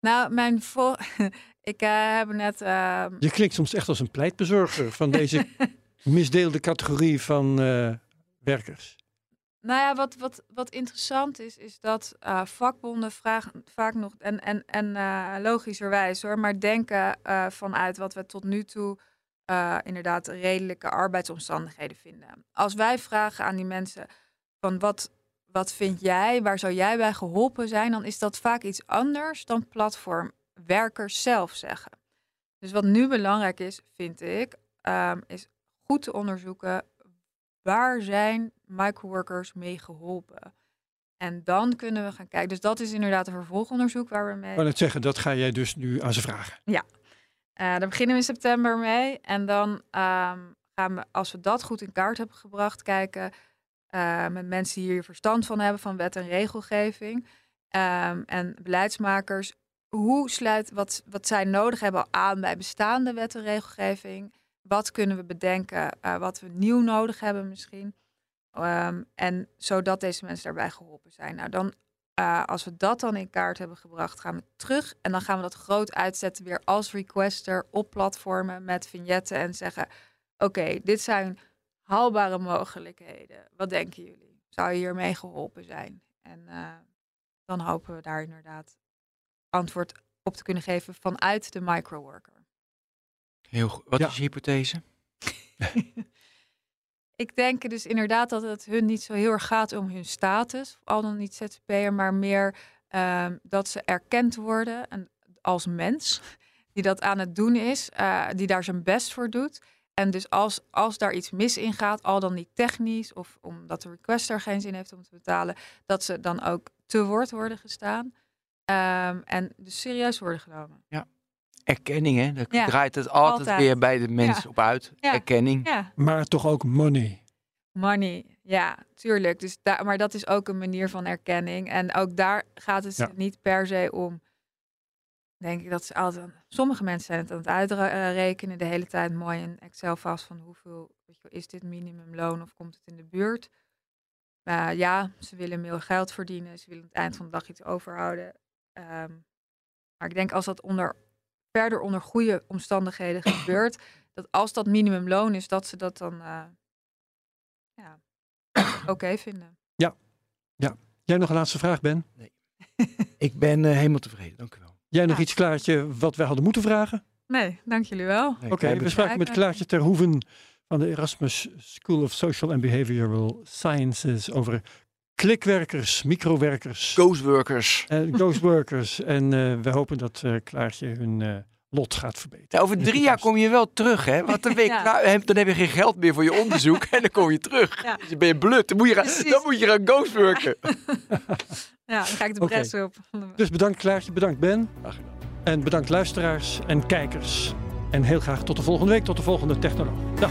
Nou, mijn vol... *laughs* ik eh, heb net... ehm, Je klinkt soms echt als een pleitbezorger van deze misdeelde categorie van eh, werkers. Nou ja, wat, wat, wat interessant is, is dat eh, vakbonden vragen vaak nog, en, en, en eh, logischerwijs hoor, maar denken eh, vanuit wat we tot nu toe inderdaad redelijke arbeidsomstandigheden vinden. Als wij vragen aan die mensen van wat, wat vind jij, waar zou jij bij geholpen zijn, dan is dat vaak iets anders dan platformwerkers zelf zeggen. Dus wat nu belangrijk is, vind ik, ehm, is goed te onderzoeken waar zijn microworkers mee geholpen. En dan kunnen we gaan kijken. Dus dat is inderdaad een vervolgonderzoek waar we mee. Ik wou net zeggen, dat ga jij dus nu aan ze vragen. Eh, daar beginnen we in september mee. En dan ehm, gaan we, als we dat goed in kaart hebben gebracht, kijken eh, met mensen die hier verstand van hebben van wet en regelgeving ehm, en beleidsmakers. Hoe sluit wat, wat zij nodig hebben aan bij bestaande wet en regelgeving? Wat kunnen we bedenken eh, wat we nieuw nodig hebben misschien? Ehm, en zodat deze mensen daarbij geholpen zijn. Nou, dan eh, als we dat dan in kaart hebben gebracht, gaan we terug. En dan gaan we dat groot uitzetten weer als requester op platformen met vignetten en zeggen: Oké, dit zijn haalbare mogelijkheden. Wat denken jullie? Zou je hiermee geholpen zijn? En uh, dan hopen we daar inderdaad antwoord op te kunnen geven vanuit de microworker. Heel goed. Wat Ja. is je hypothese? *laughs* Ik denk dus inderdaad dat het hun niet zo heel erg gaat om hun status, al dan niet ZZP'er, maar meer ehm, dat ze erkend worden en als mens die dat aan het doen is, eh, die daar zijn best voor doet. En dus als, als daar iets mis in gaat, al dan niet technisch of omdat de requester geen zin heeft om te betalen, dat ze dan ook te woord worden gestaan ehm, en dus serieus worden genomen. Erkenning, hè? Daar Ja, draait het altijd, altijd. weer bij de mens Ja. op uit. Ja. Erkenning. Ja, Maar toch ook money. Money, ja, tuurlijk. Dus daar, maar dat is ook een manier van erkenning. En ook daar gaat het Ja. niet per se om. Denk ik dat ze altijd. Sommige mensen zijn het aan het uitrekenen de hele tijd mooi in Excel vast van hoeveel weet je, is dit minimumloon of komt het in de buurt. Maar ja, ze willen meer geld verdienen. Ze willen aan het eind van de dag iets overhouden. Ehm, maar ik denk als dat onder, verder onder goede omstandigheden gebeurt, dat als dat minimumloon is, dat ze dat dan eh, ja, *clears throat* oké vinden. Jij nog een laatste vraag, Ben? Ik ben eh, helemaal tevreden, dank u wel. Jij nog Ja. iets, Klaartje, wat wij hadden moeten vragen? Nee, dank jullie wel. Nee, Oké, we spraken met. Klaartje Terhoeven van de Erasmus School of Social and Behavioral Sciences over klikwerkers, microwerkers Ghostworkers. en ghostworkers. *laughs* en eh, we hopen dat eh, Klaartje hun eh, lot gaat verbeteren. Ja, over drie jaar kom je wel terug, hè? Want dan, ben je Ja. klaar, heb- dan heb je geen geld meer voor je onderzoek en dan kom je terug. Ja. Dus dan ben je blut. Dan moet je gaan, dan moet je gaan ghostworken. *laughs* Ja, dan ga ik de bres op. Dus bedankt Klaartje, bedankt Ben. En bedankt luisteraars en kijkers. En heel graag tot de volgende week, tot de volgende technoloog. Dag.